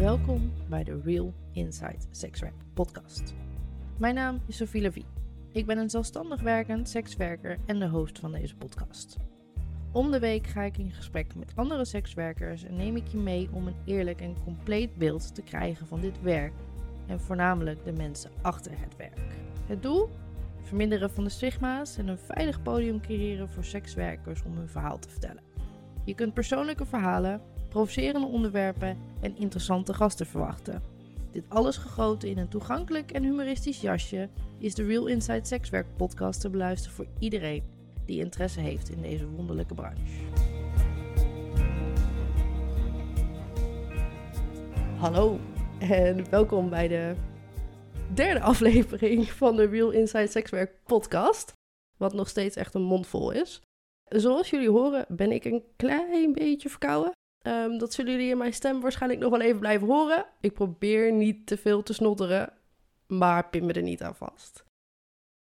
Welkom bij de Real Inside Sexwerk podcast. Mijn naam is Sophie Levie. Ik ben een zelfstandig werkend sekswerker en de host van deze podcast. Om de week ga ik in gesprek met andere sekswerkers en neem ik je mee om een eerlijk en compleet beeld te krijgen van dit werk en voornamelijk de mensen achter het werk. Het doel? Verminderen van de stigma's en een veilig podium creëren voor sekswerkers om hun verhaal te vertellen. Je kunt persoonlijke verhalen, provocerende onderwerpen en interessante gasten verwachten. Dit alles gegoten in een toegankelijk en humoristisch jasje is de Real Inside Sexwerk podcast te beluisteren voor iedereen die interesse heeft in deze wonderlijke branche. Hallo en welkom bij de derde aflevering van de Real Inside Sexwerk podcast, wat nog steeds echt een mondvol is. Zoals jullie horen ben ik een klein beetje verkouden. Ehm, dat zullen jullie in mijn stem waarschijnlijk nog wel even blijven horen. Ik probeer niet te veel te snotteren, maar pin me er niet aan vast.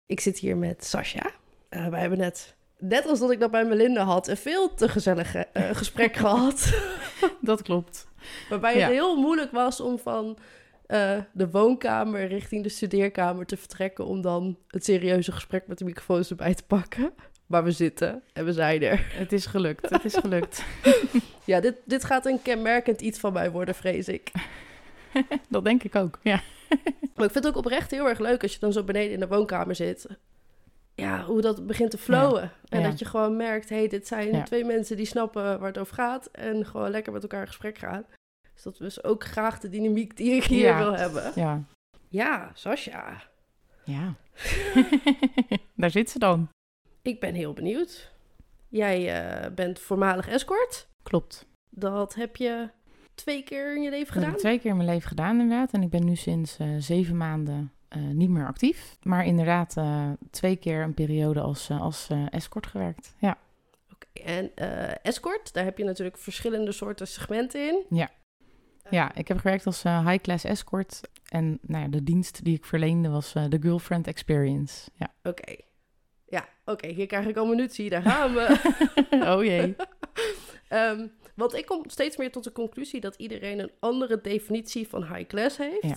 Ik zit hier met Sascha. Uh, wij hebben net, net als dat ik dat bij Melinda had, een veel te gezellig uh, gesprek gehad. Dat klopt. Waarbij het heel moeilijk was om van uh, de woonkamer richting de studeerkamer te vertrekken... om dan het serieuze gesprek met de microfoons erbij te pakken. Maar we zitten en we zijn er. Het is gelukt, het is gelukt. ja, dit, dit gaat een kenmerkend iets van mij worden, vrees ik. Dat denk ik ook, ja. Maar ik vind het ook oprecht heel erg leuk als je dan zo beneden in de woonkamer zit. Ja, hoe dat begint te flowen. En dat je gewoon merkt, hé, hey, dit zijn twee mensen die snappen waar het over gaat. En gewoon lekker met elkaar in gesprek gaan. Dus dat is ook graag de dynamiek die ik hier wil hebben. Ja. Ja, Sascha. Ja. Daar zit ze dan. Ik ben heel benieuwd. Jij uh, bent voormalig escort. Klopt. Dat heb je twee keer in je leven gedaan? Twee keer in mijn leven gedaan, inderdaad. En ik ben nu sinds uh, zeven maanden uh, niet meer actief. Maar inderdaad twee keer een periode als, als escort gewerkt. Ja. Oké, en escort, daar heb je natuurlijk verschillende soorten segmenten in. Ja. Ja, ik heb gewerkt als high-class escort. En nou ja, de dienst die ik verleende was de Girlfriend Experience. Ja. Oké. Ja, oké, hier krijg ik al munitie, daar gaan we. oh jee. um, want ik kom steeds meer tot de conclusie dat iedereen een andere definitie van high class heeft. Ja.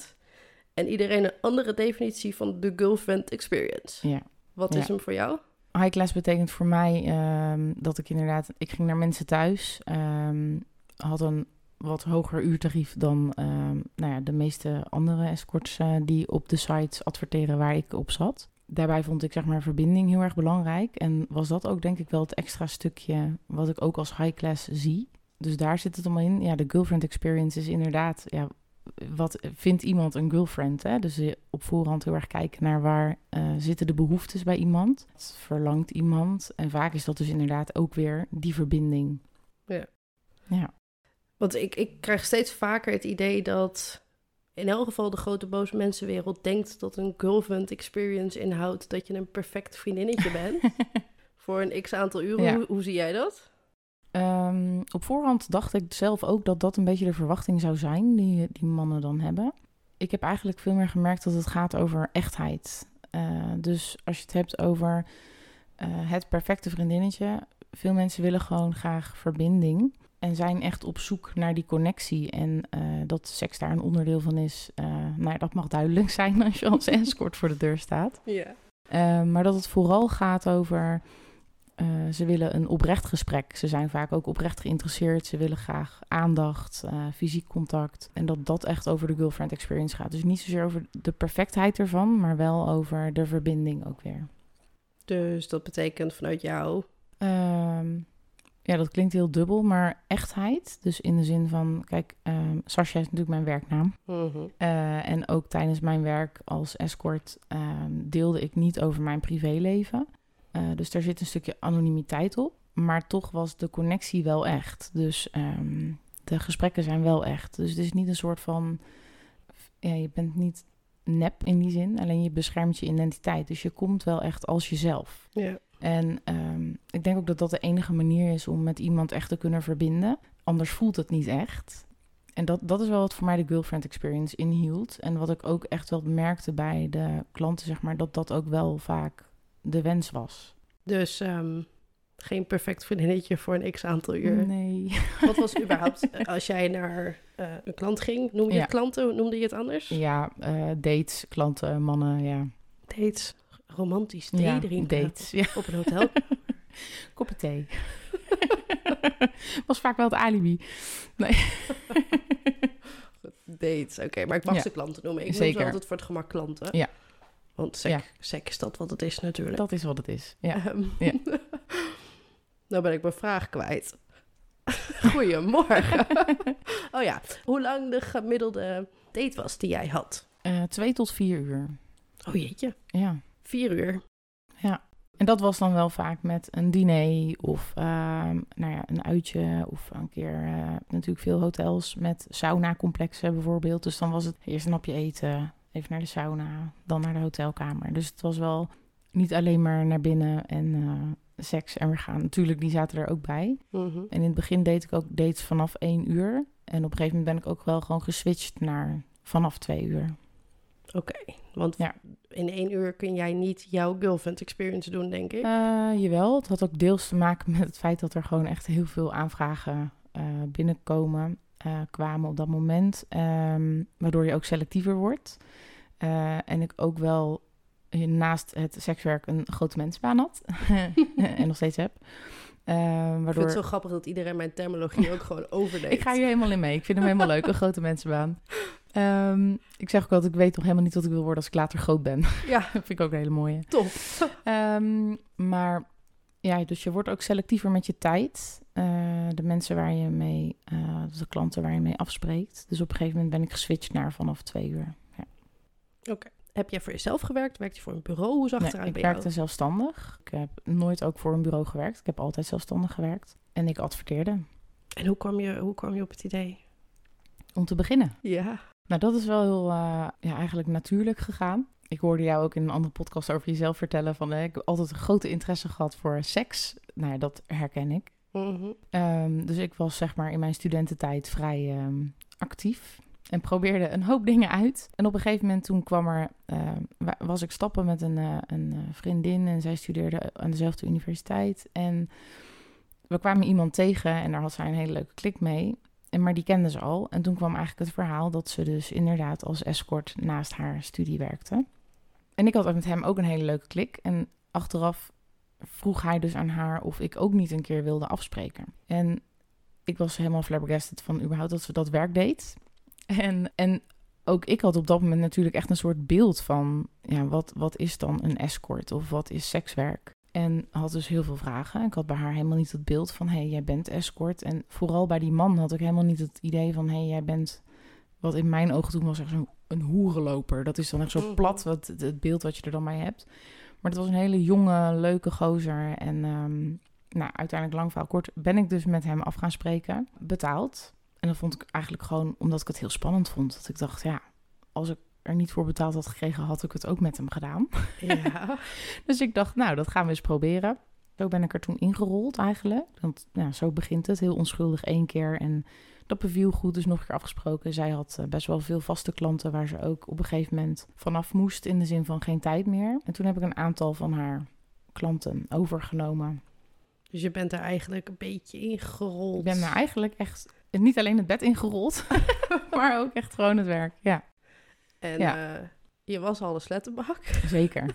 En iedereen een andere definitie van de girlfriend experience. Ja. Wat is hem voor jou? High class betekent voor mij um, dat ik inderdaad... Ik ging naar mensen thuis, um, had een wat hoger uurtarief dan nou ja, de meeste andere escorts uh, die op de sites adverteren waar ik op zat daarbij vond ik zeg maar verbinding heel erg belangrijk. En was dat ook denk ik wel het extra stukje wat ik ook als high class zie. Dus daar zit het allemaal in. Ja, de girlfriend experience is inderdaad, ja, wat vindt iemand een girlfriend? Hè? Dus op voorhand heel erg kijken naar waar uh, zitten de behoeftes bij iemand. Wat verlangt iemand? En vaak is dat dus inderdaad ook weer die verbinding. Ja. Ja. Want ik, ik krijg steeds vaker het idee dat in elk geval de grote boze mensenwereld denkt dat een girlfriend experience inhoudt dat je een perfect vriendinnetje bent. voor een x aantal uren. Hoe, hoe, zie jij dat? Um, op voorhand dacht ik zelf ook dat dat een beetje de verwachting zou zijn die, die mannen dan hebben. Ik heb eigenlijk veel meer gemerkt dat het gaat over echtheid. Uh, dus als je het hebt over uh, het perfecte vriendinnetje. Veel mensen willen gewoon graag verbinding. En zijn echt op zoek naar die connectie. En uh, dat seks daar een onderdeel van is, uh, nou, dat mag duidelijk zijn als je als escort voor de deur staat. Ja. Uh, maar dat het vooral gaat over, ze willen een oprecht gesprek. Ze zijn vaak ook oprecht geïnteresseerd. Ze willen graag aandacht, fysiek contact. En dat dat echt over de girlfriend experience gaat. Dus niet zozeer over de perfectheid ervan, maar wel over de verbinding ook weer. Dus dat betekent vanuit jou... Um, ja, dat klinkt heel dubbel, maar echtheid. Dus in de zin van, kijk, um, Sascha is natuurlijk mijn werknaam. Mm uh, en ook tijdens mijn werk als escort um, deelde ik niet over mijn privéleven. Uh, dus daar zit een stukje anonimiteit op. Maar toch was de connectie wel echt. Dus um, de gesprekken zijn wel echt. Dus het is niet een soort van, ja, je bent niet nep in die zin. Alleen je beschermt je identiteit. Dus je komt wel echt als jezelf. Ja. En um, ik denk ook dat dat de enige manier is om met iemand echt te kunnen verbinden. Anders voelt het niet echt. En dat, dat is wel wat voor mij de girlfriend experience inhield. En wat ik ook echt wel merkte bij de klanten, zeg maar, dat dat ook wel vaak de wens was. Dus um, Geen perfect vriendinnetje voor een x aantal uur. Nee. Wat was überhaupt, eh, als jij naar eh, een klant ging, noemde je Ja. het klanten, noemde je het anders? Ja, eh, dates, klanten, mannen, ja. Dates, romantisch thee ja, drinken dates. Ja. op een hotel. Kopje thee. Was vaak wel het alibi. Dates, oké. Maar ik mag Ja. ze klanten noemen. Ik noem Zeker. ze altijd voor het gemak klanten. Ja. Want sec, sec is dat wat het is natuurlijk. Dat is wat het is. Ja. Ehm, Ja. nou ben ik mijn vraag kwijt. Goedemorgen. oh ja, hoe lang de gemiddelde date was die jij had? Eh, twee tot vier uur. Oh jeetje, Ja. Vier uur. En dat was dan wel vaak met een diner of ehm, nou ja, een uitje. Of een keer eh, natuurlijk veel hotels met sauna-complexen bijvoorbeeld. Dus dan was het eerst een hapje eten, even naar de sauna, dan naar de hotelkamer. Dus het was wel niet alleen maar naar binnen en eh, seks en we gaan. Natuurlijk, die zaten er ook bij. Mhm. En in het begin deed ik ook dates vanaf één uur. En op een gegeven moment ben ik ook wel gewoon geswitcht naar vanaf twee uur. Oké, want Ja. in één uur kun jij niet jouw girlfriend experience doen, denk ik. Eh, jawel, het had ook deels te maken met het feit dat er gewoon echt heel veel aanvragen eh, binnenkomen, eh, kwamen op dat moment. ehm, waardoor je ook selectiever wordt. En ik ook wel naast het sekswerk een grote mensenbaan had. en nog steeds heb. Eh, Ik vind waardoor... het zo grappig dat iedereen mijn terminologie ook gewoon overneemt. Ik ga hier helemaal in mee. Ik vind hem helemaal leuk, een grote mensenbaan. Ehm, ik zeg ook altijd, ik weet nog helemaal niet wat ik wil worden als ik later groot ben. Ja, dat vind ik ook een hele mooie. top. Ehm, maar ja, dus je wordt ook selectiever met je tijd. Eh, de mensen waar je mee, eh, de klanten waar je mee afspreekt. Dus op een gegeven moment ben ik geswitcht naar vanaf twee uur. Ja. Heb jij voor jezelf gewerkt? Werkte je voor een bureau? Hoe zag Nee, het eruit ik werkte zelfstandig. Ik heb nooit ook voor een bureau gewerkt. Ik heb altijd zelfstandig gewerkt. En ik adverteerde. En hoe kwam, je, hoe kwam je op het idee? Om te beginnen. Ja. Nou, dat is wel heel eh, ja, eigenlijk natuurlijk gegaan. Ik hoorde jou ook in een andere podcast over jezelf vertellen van eh, ik heb altijd een grote interesse gehad voor seks. Nou ja, dat herken ik. Mhm. Ehm, dus ik was zeg maar in mijn studententijd vrij ehm, actief en probeerde een hoop dingen uit. En op een gegeven moment toen kwam er, wa- was ik stappen met een, eh, een vriendin en zij studeerde aan dezelfde universiteit. En we kwamen iemand tegen en daar had zij een hele leuke klik mee. En, maar die kende ze al. En toen kwam eigenlijk het verhaal dat ze dus inderdaad als escort naast haar studie werkte. En ik had met hem ook een hele leuke klik. En achteraf vroeg hij dus aan haar of ik ook niet een keer wilde afspreken. En ik was helemaal flabbergasted van überhaupt dat ze dat werk deed. En, en ook ik had op dat moment natuurlijk echt een soort beeld van... ja, wat, wat is dan een escort of wat is sekswerk? En had dus heel veel vragen. Ik had bij haar helemaal niet het beeld van... hé, hey, jij bent escort. En vooral bij die man had ik helemaal niet het idee van... hé, hey, jij bent... wat in mijn ogen toen was echt zo'n een hoerenloper. Dat is dan echt zo Mhm. plat, wat, het, het beeld wat je er dan bij hebt. Maar het was een hele jonge, leuke gozer. En ehm, nou, uiteindelijk lang verhaal kort ben ik dus met hem af gaan spreken. Betaald. En dat vond ik eigenlijk gewoon omdat ik het heel spannend vond. Dat ik dacht, ja, als ik er niet voor betaald had gekregen, had ik het ook met hem gedaan. Ja. Dus ik dacht, nou, dat gaan we eens proberen. Zo ben ik er toen ingerold eigenlijk. Want nou, zo begint het, heel onschuldig één keer. En dat beviel goed, dus nog een keer afgesproken. Zij had eh, best wel veel vaste klanten waar ze ook op een gegeven moment vanaf moest. In de zin van geen tijd meer. En toen heb ik een aantal van haar klanten overgenomen. Dus je bent er eigenlijk een beetje ingerold. Ik ben er eigenlijk echt niet alleen het bed ingerold, maar ook echt gewoon het werk. Ja, En Ja. eh, je was al een slettenbak. zeker.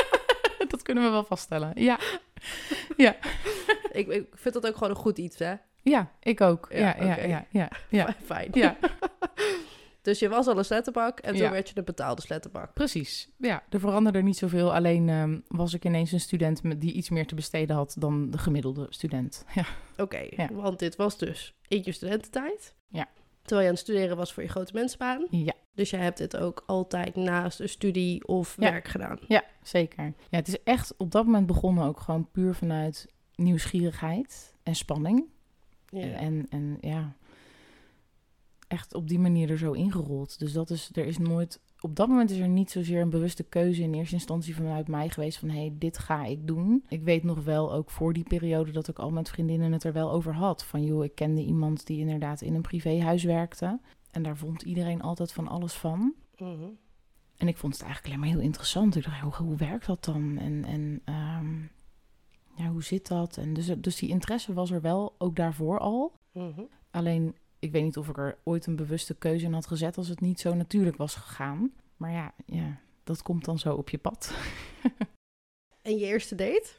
dat kunnen we wel vaststellen. Ja, ik, ik vind dat ook gewoon een goed iets, hè? ja ik ook. Ja, Ja, ja, ja, ja, ja. Fijn. ja. Dus je was al een slettenbak en toen Ja. werd je een betaalde slettenbak. Precies. Ja, er veranderde niet zoveel. Alleen ehm, was ik ineens een student die iets meer te besteden had dan de gemiddelde student. Ja, Oké, Ja. want dit was dus in je studententijd. Ja. Terwijl je aan het studeren was voor je grote mensenbaan. ja, Dus je hebt dit ook altijd naast een studie of Ja. werk gedaan. ja zeker. Ja, het is echt op dat moment begonnen ook gewoon puur vanuit nieuwsgierigheid en spanning. Ja. En, en ja, echt op die manier er zo ingerold. Dus dat is, er is nooit, op dat moment is er niet zozeer een bewuste keuze in eerste instantie vanuit mij geweest van hé, hey, dit ga ik doen. Ik weet nog wel ook voor die periode dat ik al met vriendinnen het er wel over had. Van joh, ik kende iemand die inderdaad in een privéhuis werkte. En daar vond iedereen altijd van alles van. Mhm. En ik vond het eigenlijk alleen maar heel interessant. Ik dacht, hoe, hoe werkt dat dan? En, en ehm, ja, hoe zit dat? En dus, dus die interesse was er wel, ook daarvoor al. Mhm. Alleen, ik weet niet of ik er ooit een bewuste keuze in had gezet als het niet zo natuurlijk was gegaan. Maar ja, ja dat komt dan zo op je pad. En je eerste date?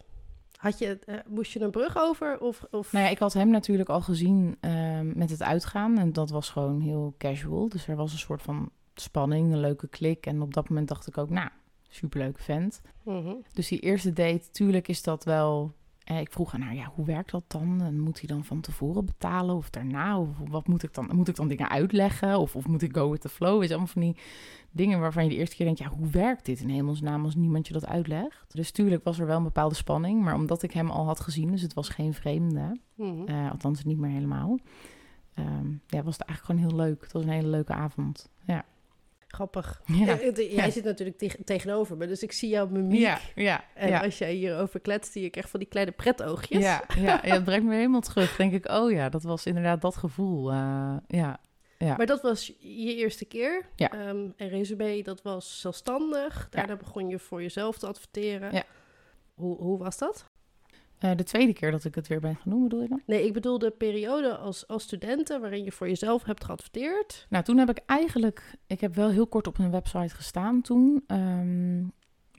Had je, eh, moest je een brug over? Of, of... Nou ja, ik had hem natuurlijk al gezien ehm, met het uitgaan. En dat was gewoon heel casual. Dus er was een soort van spanning, een leuke klik. En op dat moment dacht ik ook, nou, superleuke vent. Mhm. Dus die eerste date, tuurlijk is dat wel... Eh, ik vroeg aan haar, ja, hoe werkt dat dan? En moet hij dan van tevoren betalen of daarna? Of wat moet ik dan? Moet ik dan dingen uitleggen? Of, of moet ik go with the flow? Is allemaal van die dingen waarvan je de eerste keer denkt, ja, hoe werkt dit in hemelsnaam als niemand je dat uitlegt? Dus tuurlijk was er wel een bepaalde spanning, maar omdat ik hem al had gezien, dus het was geen vreemde, Mhm. eh, althans niet meer helemaal, ehm, ja, was het eigenlijk gewoon heel leuk. Het was een hele leuke avond. Ja. Grappig. Ja. Eh, Jij Ja. zit natuurlijk teg- tegenover me, dus ik zie jouw mimiek. Ja, ja, En ja. als jij hierover kletst, zie ik echt van die kleine pretoogjes. Ja, ja, ja, het brengt me helemaal terug. Denk ik, oh ja, dat was inderdaad dat gevoel. eh, ja, ja. Maar dat was je eerste keer. Ja. Ehm, en resume, dat was zelfstandig. Daarna begon je voor jezelf te adverteren. Ja. Hoe, hoe was dat? Eh, de tweede keer dat ik het weer ben gaan doen, bedoel je dan? Nee, ik bedoel de periode als, als studenten waarin je voor jezelf hebt geadverteerd. Nou, toen heb ik eigenlijk... Ik heb wel heel kort op een website gestaan toen. ehm,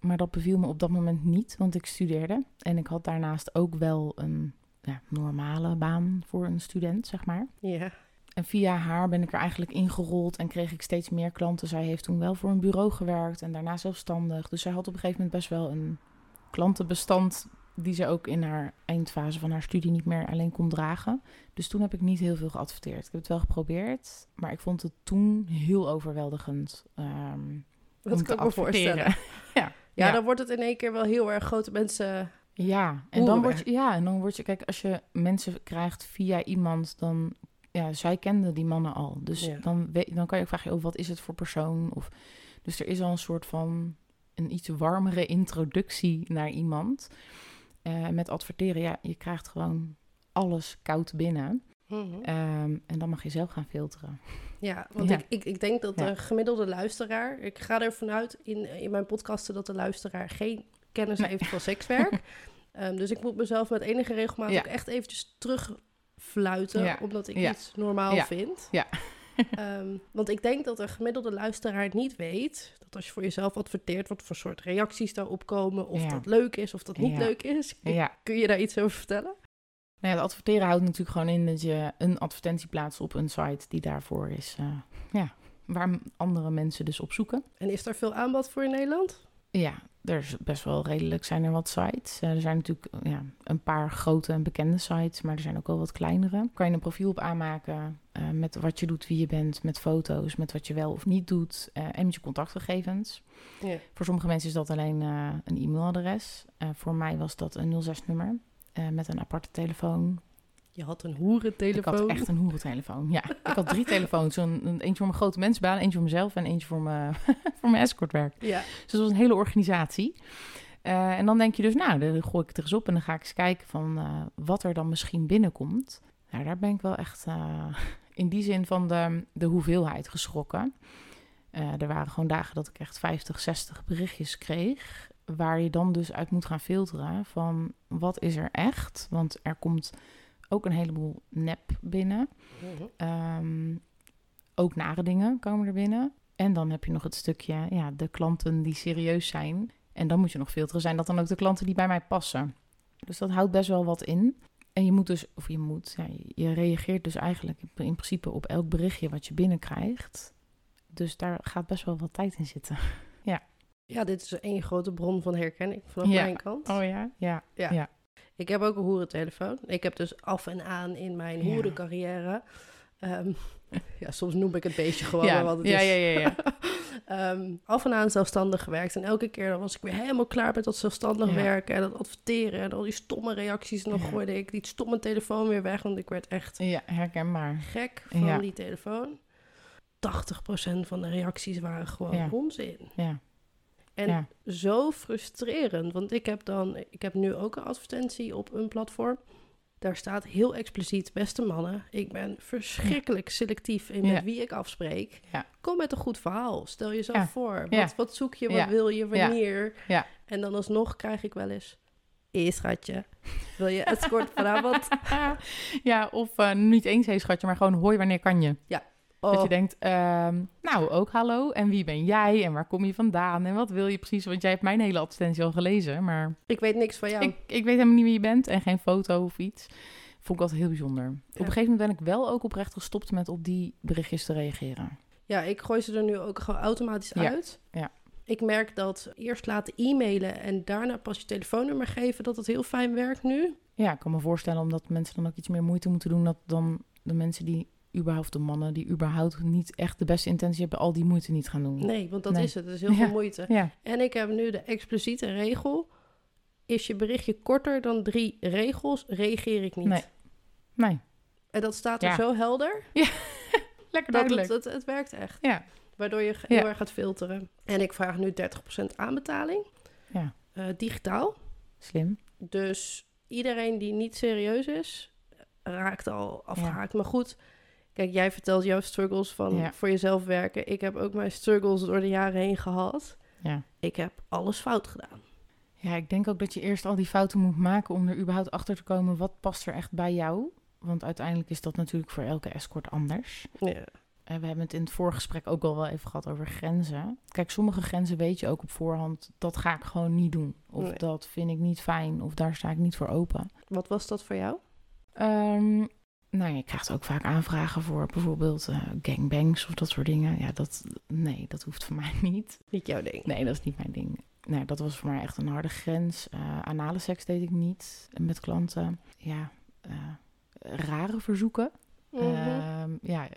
maar dat beviel me op dat moment niet, want ik studeerde. En ik had daarnaast ook wel een ja, normale baan voor een student, zeg maar. Ja. En via haar ben ik er eigenlijk ingerold en kreeg ik steeds meer klanten. Zij heeft toen wel voor een bureau gewerkt en daarna zelfstandig. Dus zij had op een gegeven moment best wel een klantenbestand die ze ook in haar eindfase van haar studie niet meer alleen kon dragen. Dus toen heb ik niet heel veel geadverteerd. Ik heb het wel geprobeerd, maar ik vond het toen heel overweldigend. ehm, Dat kan ik me voorstellen. ja, Ja, Ja. dan wordt het in één keer wel heel erg grote mensen. Ja, en dan word Hoeren. je, ja, en dan word je, kijk, als je mensen krijgt via iemand, dan, ja, zij kenden die mannen al. Dus Ja. dan, weet, dan kan je ook vragen, oh, wat is het voor persoon? Of, dus er is al een soort van een iets warmere introductie naar iemand. Eh, met adverteren, ja, je krijgt gewoon alles koud binnen. Mhm. Ehm, en dan mag je zelf gaan filteren. Ja, want Ja. Ik, ik, ik denk dat de gemiddelde luisteraar... Ik ga ervan uit in, in mijn podcasten dat de luisteraar geen kennis Nee. heeft van sekswerk. Ehm, dus ik moet mezelf met enige regelmaat Ja. ook echt eventjes terugfluiten... Ja. omdat ik Ja. iets normaal Ja. vind. Ja. Ehm, want ik denk dat de gemiddelde luisteraar niet weet... dat als je voor jezelf adverteert... wat voor soort reacties daarop komen... of dat leuk is of dat niet leuk is. Kun je daar iets over vertellen? Nou ja, het adverteren houdt natuurlijk gewoon in dat je een advertentie plaatst op een site die daarvoor is. eh, ja, waar andere mensen dus op zoeken. En is daar veel aanbod voor in Nederland? Ja, er is best wel redelijk zijn er wat sites. Eh, er zijn natuurlijk eh, ja, een paar grote en bekende sites, maar er zijn ook wel wat kleinere. Kan je een profiel op aanmaken eh, met wat je doet, wie je bent, met foto's, met wat je wel of niet doet en met je contactgegevens. Ja. Voor sommige mensen is dat alleen een e-mailadres. Voor mij was dat een 06-nummer eh, met een aparte telefoon. Je had een hoerentelefoon. Ik had echt een hoerentelefoon. Ja, ik had drie telefoons. Een, een- eentje voor mijn grote mensenbaan, eentje voor mezelf en eentje voor mijn, voor mijn escortwerk. Ja. Dus dat was een hele organisatie. Eh, en dan denk je dus, nou, dan gooi ik het er eens op en dan ga ik eens kijken van eh, wat er dan misschien binnenkomt. Nou, daar ben ik wel echt eh, in die zin van de, de hoeveelheid geschrokken. Er waren gewoon dagen dat ik echt 50, 60 berichtjes kreeg. Waar je dan dus uit moet gaan filteren van wat is er echt. Want er komt ook een heleboel nep binnen. Mhm. Ehm, ook nare dingen komen er binnen. En dan heb je nog het stukje, ja, de klanten die serieus zijn. En dan moet je nog filteren. Zijn dat dan ook de klanten die bij mij passen? Dus dat houdt best wel wat in. En je moet dus, of je moet, ja, je reageert dus eigenlijk in in principe op elk berichtje wat je binnenkrijgt. Dus daar gaat best wel wat tijd in zitten. Ja, dit is één grote bron van herkenning vanaf Ja. mijn kant. Oh ja? Ja. Ja. ja. Ik heb ook een hoerentelefoon. Ik heb dus af en aan in mijn Ja. hoerencarrière... ehm, ja, soms noem ik het beestje gewoon, Ja, wat het ja, is. ja, ja, ja. Ehm, af en aan zelfstandig gewerkt. En elke keer dan was ik weer helemaal klaar met dat zelfstandig werken... en dat adverteren en al die stomme reacties. En dan gooide ik die stomme telefoon weer weg... want ik werd echt Ja, herkenbaar. gek van die telefoon. 80% van de reacties waren gewoon onzin. Ja. En Ja. zo frustrerend, want ik heb dan, ik heb nu ook een advertentie op een platform. Daar staat heel expliciet, beste mannen, ik ben verschrikkelijk selectief in Ja. met wie ik afspreek. Ja. Kom met een goed verhaal, stel jezelf Ja. voor. Wat, Ja. wat zoek je, wat Ja. wil je, Ja. wanneer? Ja. En dan alsnog krijg ik wel eens Hé, schatje. Wil je escort vanavond? ja, of eh, niet eens hé schatje, maar gewoon hoi, wanneer kan je? Dat Oh, je denkt, ehm, nou ook hallo, en wie ben jij en waar kom je vandaan en wat wil je precies? Want jij hebt mijn hele advertentie al gelezen, maar ik weet niks van jou. ik, ik weet helemaal niet wie je bent en geen foto of iets. Vond ik altijd heel bijzonder. Op een gegeven moment ben ik wel ook oprecht gestopt met op die berichtjes te reageren. Ja, ik gooi ze er nu ook gewoon automatisch Ja, uit. ja. Ik merk dat eerst laten e-mailen en daarna pas je telefoonnummer geven, dat het heel fijn werkt nu. Ja, ik kan me voorstellen omdat mensen dan ook iets meer moeite moeten doen dat dan de mensen die überhaupt de mannen die überhaupt niet echt de beste intentie hebben, al die moeite niet gaan doen. Nee, want dat Nee. is het. Dat is heel Ja. veel moeite. Ja, En ik heb nu de expliciete regel. Is je berichtje korter dan drie regels, reageer ik niet. Nee. nee. En dat staat er Ja. zo helder. Lekker Dat duidelijk. het, het, het werkt echt. Ja. Waardoor je Ja. heel erg gaat filteren. En ik vraag nu 30% aanbetaling. Ja. Eh, digitaal. Slim. Dus iedereen die niet serieus is, raakt al afgehaakt. Maar goed, kijk, jij vertelt jouw struggles van Ja. voor jezelf werken. Ik heb ook mijn struggles door de jaren heen gehad. Ja. Ik heb alles fout gedaan. Ja, ik denk ook dat je eerst al die fouten moet maken om er überhaupt achter te komen wat past er echt bij jou. Want uiteindelijk is dat natuurlijk voor elke escort anders. Ja. En we hebben het in het voorgesprek ook al wel even gehad over grenzen. Kijk, sommige grenzen weet je ook op voorhand, dat ga ik gewoon niet doen. Of Nee. dat vind ik niet fijn, of daar sta ik niet voor open. Wat was dat voor jou? Ehm, nou, je krijgt ook vaak aanvragen voor bijvoorbeeld eh, gangbangs of dat soort dingen. Ja, dat, nee, dat hoeft voor mij niet. Niet jouw ding. Nee, dat is niet mijn ding. Nee, dat was voor mij echt een harde grens. Eh anale seks deed ik niet met klanten. Ja, eh, rare verzoeken. Ehm, ja,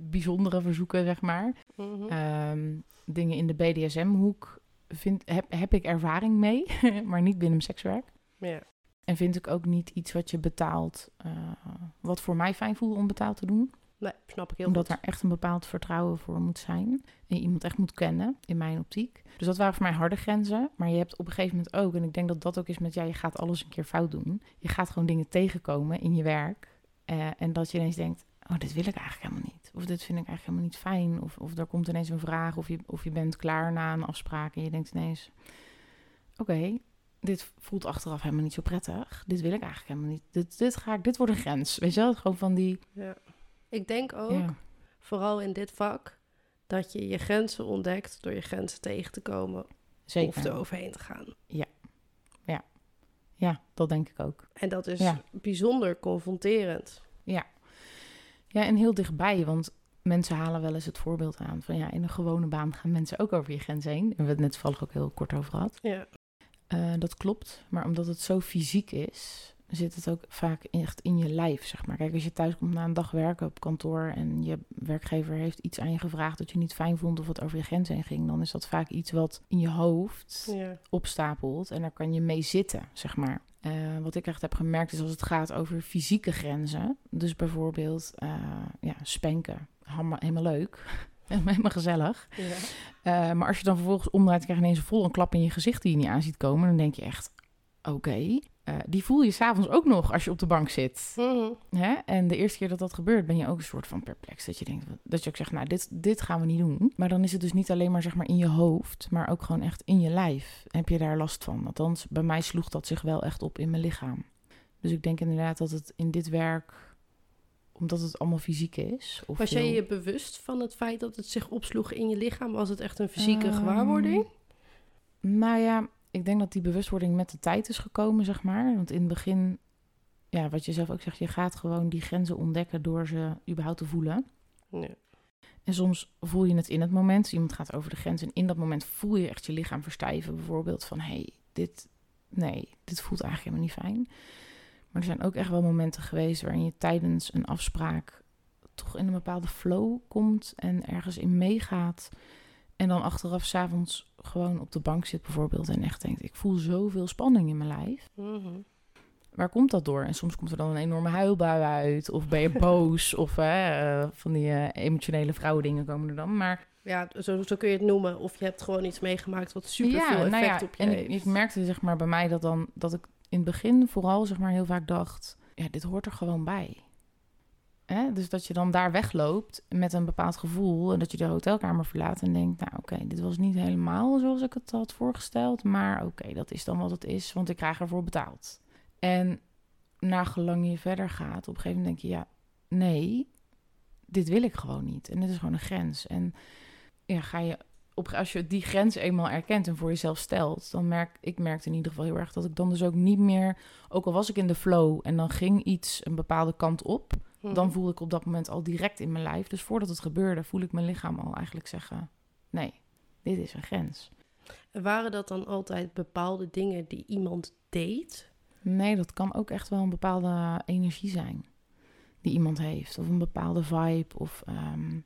bijzondere verzoeken, zeg maar. Mhm. Ehm, dingen in de BDSM-hoek vind, heb, heb ik ervaring mee, maar niet binnen sekswerk. ja. En vind ik ook niet iets wat je betaalt, eh, wat voor mij fijn voelde om betaald te doen. Nee, snap ik heel Omdat goed. er echt een bepaald vertrouwen voor moet zijn. En je iemand echt moet kennen, in mijn optiek. Dus dat waren voor mij harde grenzen. Maar je hebt op een gegeven moment ook, en ik denk dat dat ook is met, ja, je gaat alles een keer fout doen. Je gaat gewoon dingen tegenkomen in je werk. eh, en dat je ineens denkt, oh, dit wil ik eigenlijk helemaal niet. Of dit vind ik eigenlijk helemaal niet fijn. Of, of er komt ineens een vraag, of je, of je bent klaar na een afspraak. En je denkt ineens, oké, dit voelt achteraf helemaal niet zo prettig. Dit wil ik eigenlijk helemaal niet. Dit, dit, ga ik, dit wordt een grens. Weet je wel, gewoon van die... Ja. Ik denk ook, Ja, vooral in dit vak, dat je je grenzen ontdekt door je grenzen tegen te komen zeker. of er overheen te gaan. Ja, dat denk ik ook. En dat is Ja. bijzonder confronterend. Ja, en heel dichtbij, want mensen halen wel eens het voorbeeld aan van ja, in een gewone baan gaan mensen ook over je grens heen. En we hebben het net toevallig ook heel kort over gehad. Ja. Eh, dat klopt, maar omdat het zo fysiek is, zit het ook vaak echt in je lijf, zeg maar. Kijk, als je thuis komt na een dag werken op kantoor en je werkgever heeft iets aan je gevraagd dat je niet fijn vond of wat over je grens heen ging, dan is dat vaak iets wat in je hoofd Ja. opstapelt en daar kan je mee zitten, zeg maar. Eh, wat ik echt heb gemerkt is als het gaat over fysieke grenzen, dus bijvoorbeeld eh, ja, spanken, helemaal leuk, helemaal gezellig. Ja. Eh, maar als je dan vervolgens omdraait, krijg je ineens vol een klap in je gezicht die je niet aan ziet komen, dan denk je echt, oké, eh, die voel je s'avonds ook nog als je op de bank zit. Mhm. Hè? En de eerste keer dat dat gebeurt, ben je ook een soort van perplex. Dat je denkt, dat je ook zegt, nou, dit, dit gaan we niet doen. Maar dan is het dus niet alleen maar zeg maar in je hoofd, maar ook gewoon echt in je lijf. Heb je daar last van? Althans, bij mij sloeg dat zich wel echt op in mijn lichaam. Dus ik denk inderdaad dat het in dit werk, omdat het allemaal fysiek is. Of Was jij heel- je bewust van het feit dat het zich opsloeg in je lichaam? Was het echt een fysieke Ehm, gewaarwording? Nou ja, ik denk dat die bewustwording met de tijd is gekomen, zeg maar. Want in het begin, ja, wat je zelf ook zegt, je gaat gewoon die grenzen ontdekken door ze überhaupt te voelen. Nee. En soms voel je het in het moment. Dus iemand gaat over de grens en in dat moment voel je echt je lichaam verstijven. Bijvoorbeeld van, hé, hey, dit, nee, dit voelt eigenlijk helemaal niet fijn. Maar er zijn ook echt wel momenten geweest waarin je tijdens een afspraak toch in een bepaalde flow komt en ergens in meegaat. En dan achteraf s'avonds gewoon op de bank zit bijvoorbeeld en echt denkt, ik voel zoveel spanning in mijn lijf. Mhm. Waar komt dat door? En soms komt er dan een enorme huilbui uit. Of ben je boos. of hè, eh, van die eh, emotionele vrouwendingen komen er dan. Maar Ja, zo, zo kun je het noemen. Of je hebt gewoon iets meegemaakt wat super veel effect nou ja, op je en heeft. ik, ik merkte zeg maar bij mij dat dan dat ik in het begin vooral zeg maar heel vaak dacht, ja, dit hoort er gewoon bij. Hè? Dus dat je dan daar wegloopt met een bepaald gevoel en dat je de hotelkamer verlaat en denkt, nou oké, dit was niet helemaal zoals ik het had voorgesteld, maar oké, dat is dan wat het is, want ik krijg ervoor betaald. En naar gelang je verder gaat, op een gegeven moment denk je, ja, nee, dit wil ik gewoon niet. En dit is gewoon een grens. En ja, ga je op, als je die grens eenmaal erkent en voor jezelf stelt, dan merk ik merkte in ieder geval heel erg dat ik dan dus ook niet meer, ook al was ik in de flow en dan ging iets een bepaalde kant op, Mhm. dan voel ik op dat moment al direct in mijn lijf. Dus voordat het gebeurde, voel ik mijn lichaam al eigenlijk zeggen: nee, dit is een grens. Waren dat dan altijd bepaalde dingen die iemand deed? Nee, dat kan ook echt wel een bepaalde energie zijn die iemand heeft, of een bepaalde vibe, of ehm, eh,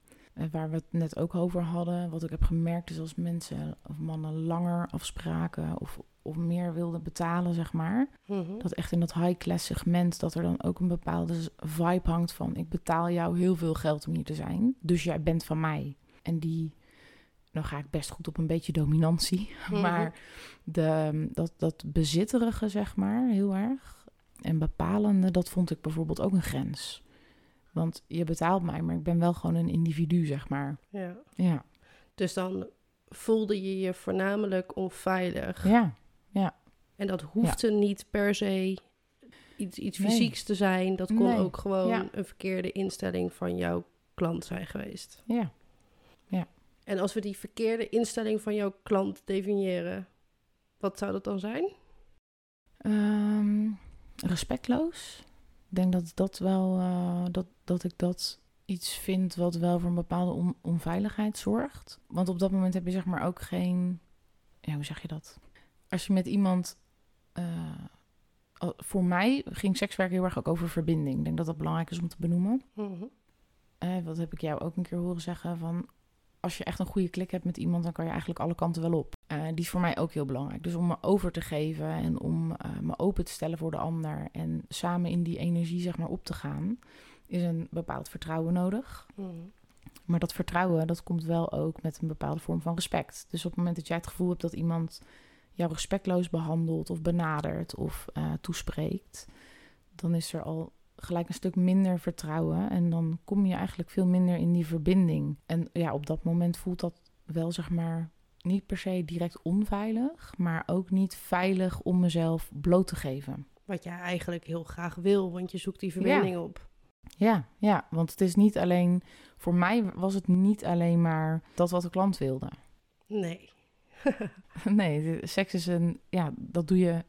waar we het net ook over hadden. Wat ik heb gemerkt is als mensen of mannen langer afspraken of, of meer wilden betalen, zeg maar. Mhm. Dat echt in dat high-class segment, dat er dan ook een bepaalde vibe hangt van... ik betaal jou heel veel geld om hier te zijn, dus jij bent van mij. En die, dan ga ik best goed op een beetje dominantie. Mhm. Maar de, dat, dat bezitterige, zeg maar, heel erg. En bepalende, dat vond ik bijvoorbeeld ook een grens. Want je betaalt mij, maar ik ben wel gewoon een individu, zeg maar. Ja. Ja, Dus dan voelde je je voornamelijk onveilig. ja, En dat hoefde niet per se iets, iets Nee. fysieks te zijn. Dat kon Nee. ook gewoon Ja. een verkeerde instelling van jouw klant zijn geweest. ja. En als we die verkeerde instelling van jouw klant definiëren, wat zou dat dan zijn? Ehm, respectloos. Ik denk dat dat wel, eh, dat, dat ik dat iets vind wat wel voor een bepaalde on- onveiligheid zorgt. Want op dat moment heb je zeg maar ook geen, ja, hoe zeg je dat? Als je met iemand, eh, voor mij ging sekswerk heel erg ook over verbinding. Ik denk dat dat belangrijk is om te benoemen. Eh, wat heb ik jou ook een keer horen zeggen van... als je echt een goede klik hebt met iemand... dan kan je eigenlijk alle kanten wel op. Eh, die is voor mij ook heel belangrijk. Dus om me over te geven en om eh, me open te stellen voor de ander... en samen in die energie zeg maar op te gaan... is een bepaald vertrouwen nodig. Mhm. Maar dat vertrouwen, dat komt wel ook met een bepaalde vorm van respect. Dus op het moment dat jij het gevoel hebt dat iemand jou respectloos behandelt... of benadert of eh, toespreekt... dan is er al gelijk een stuk minder vertrouwen. En dan kom je eigenlijk veel minder in die verbinding. En ja, op dat moment voelt dat wel, zeg maar, niet per se direct onveilig, maar ook niet veilig om mezelf bloot te geven. Wat jij eigenlijk heel graag wil, want je zoekt die verbinding op. Ja, ja, want het is niet alleen, voor mij was het niet alleen maar dat wat de klant wilde. Nee. nee, seks is een, ja, dat doe je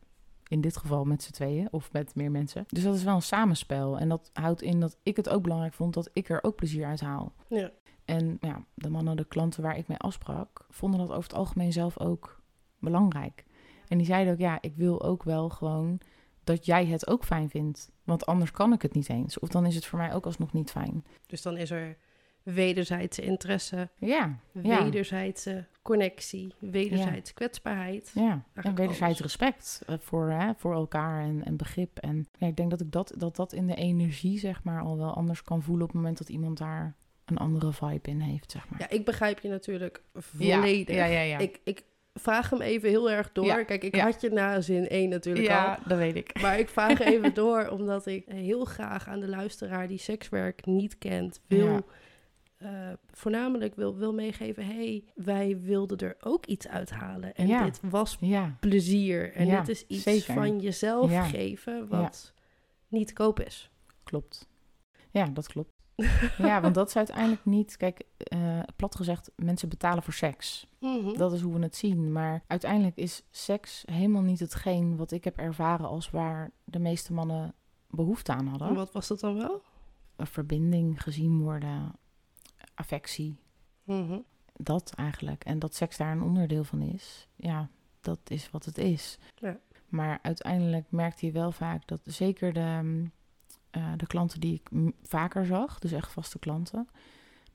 in dit geval met z'n tweeën of met meer mensen. Dus dat is wel een samenspel. En dat houdt in dat ik het ook belangrijk vond dat ik er ook plezier uit haal. Ja. En ja, de mannen, de klanten waar ik mee afsprak, vonden dat over het algemeen zelf ook belangrijk. En die zeiden ook, ja, ik wil ook wel gewoon dat jij het ook fijn vindt. Want anders kan ik het niet eens. Of dan is het voor mij ook alsnog niet fijn. Dus dan is er wederzijdse interesse, Ja, ja, wederzijdse connectie, wederzijdse kwetsbaarheid. ja. en wederzijds respect eh, voor, hè, voor elkaar en, en begrip. En ja, ik denk dat ik dat, dat dat in de energie, zeg maar, al wel anders kan voelen op het moment dat iemand daar een andere vibe in heeft, zeg maar. Ja, ik begrijp je natuurlijk Ja, volledig. Ja, ja, ja. Ik, ik vraag hem even heel erg door. Ja, Kijk, ik ja. had je na zin 1 natuurlijk al. ja, dat weet ik. Maar ik vraag even door, omdat ik heel graag aan de luisteraar die sekswerk niet kent, wil Ja. eh, voornamelijk wil, wil meegeven: hey, wij wilden er ook iets uithalen. En Ja. dit was Ja, plezier. En Ja, dit is iets zeker. van jezelf Ja. geven, wat niet te koop is. klopt. Ja, dat klopt. Ja, want dat is uiteindelijk niet... Kijk, eh, plat gezegd, mensen betalen voor seks. Mhm. Dat is hoe we het zien. Maar uiteindelijk is seks helemaal niet hetgeen wat ik heb ervaren als waar de meeste mannen behoefte aan hadden. En wat was dat dan wel? Een verbinding, gezien worden, affectie, Mhm. dat eigenlijk. En dat seks daar een onderdeel van is, ja, dat is wat het is. Ja. Maar uiteindelijk merkte je wel vaak dat zeker de, eh, de klanten die ik vaker zag, dus echt vaste klanten,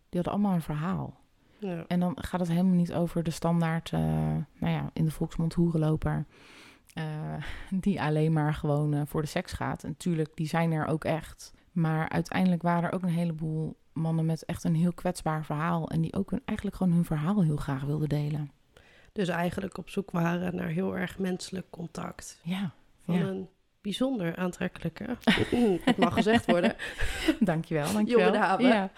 die hadden allemaal een verhaal. Ja. En dan gaat het helemaal niet over de standaard, eh, nou ja, in de volksmond hoerenloper. eh, die alleen maar gewoon voor de seks gaat. En natuurlijk, die zijn er ook echt. Maar uiteindelijk waren er ook een heleboel mannen met echt een heel kwetsbaar verhaal. En die ook hun, eigenlijk gewoon hun verhaal heel graag wilden delen. Dus eigenlijk op zoek waren naar heel erg menselijk contact. Ja, Van Ja. een bijzonder aantrekkelijke, het mag gezegd worden, dankjewel, dankjewel. jonge dame. Ja,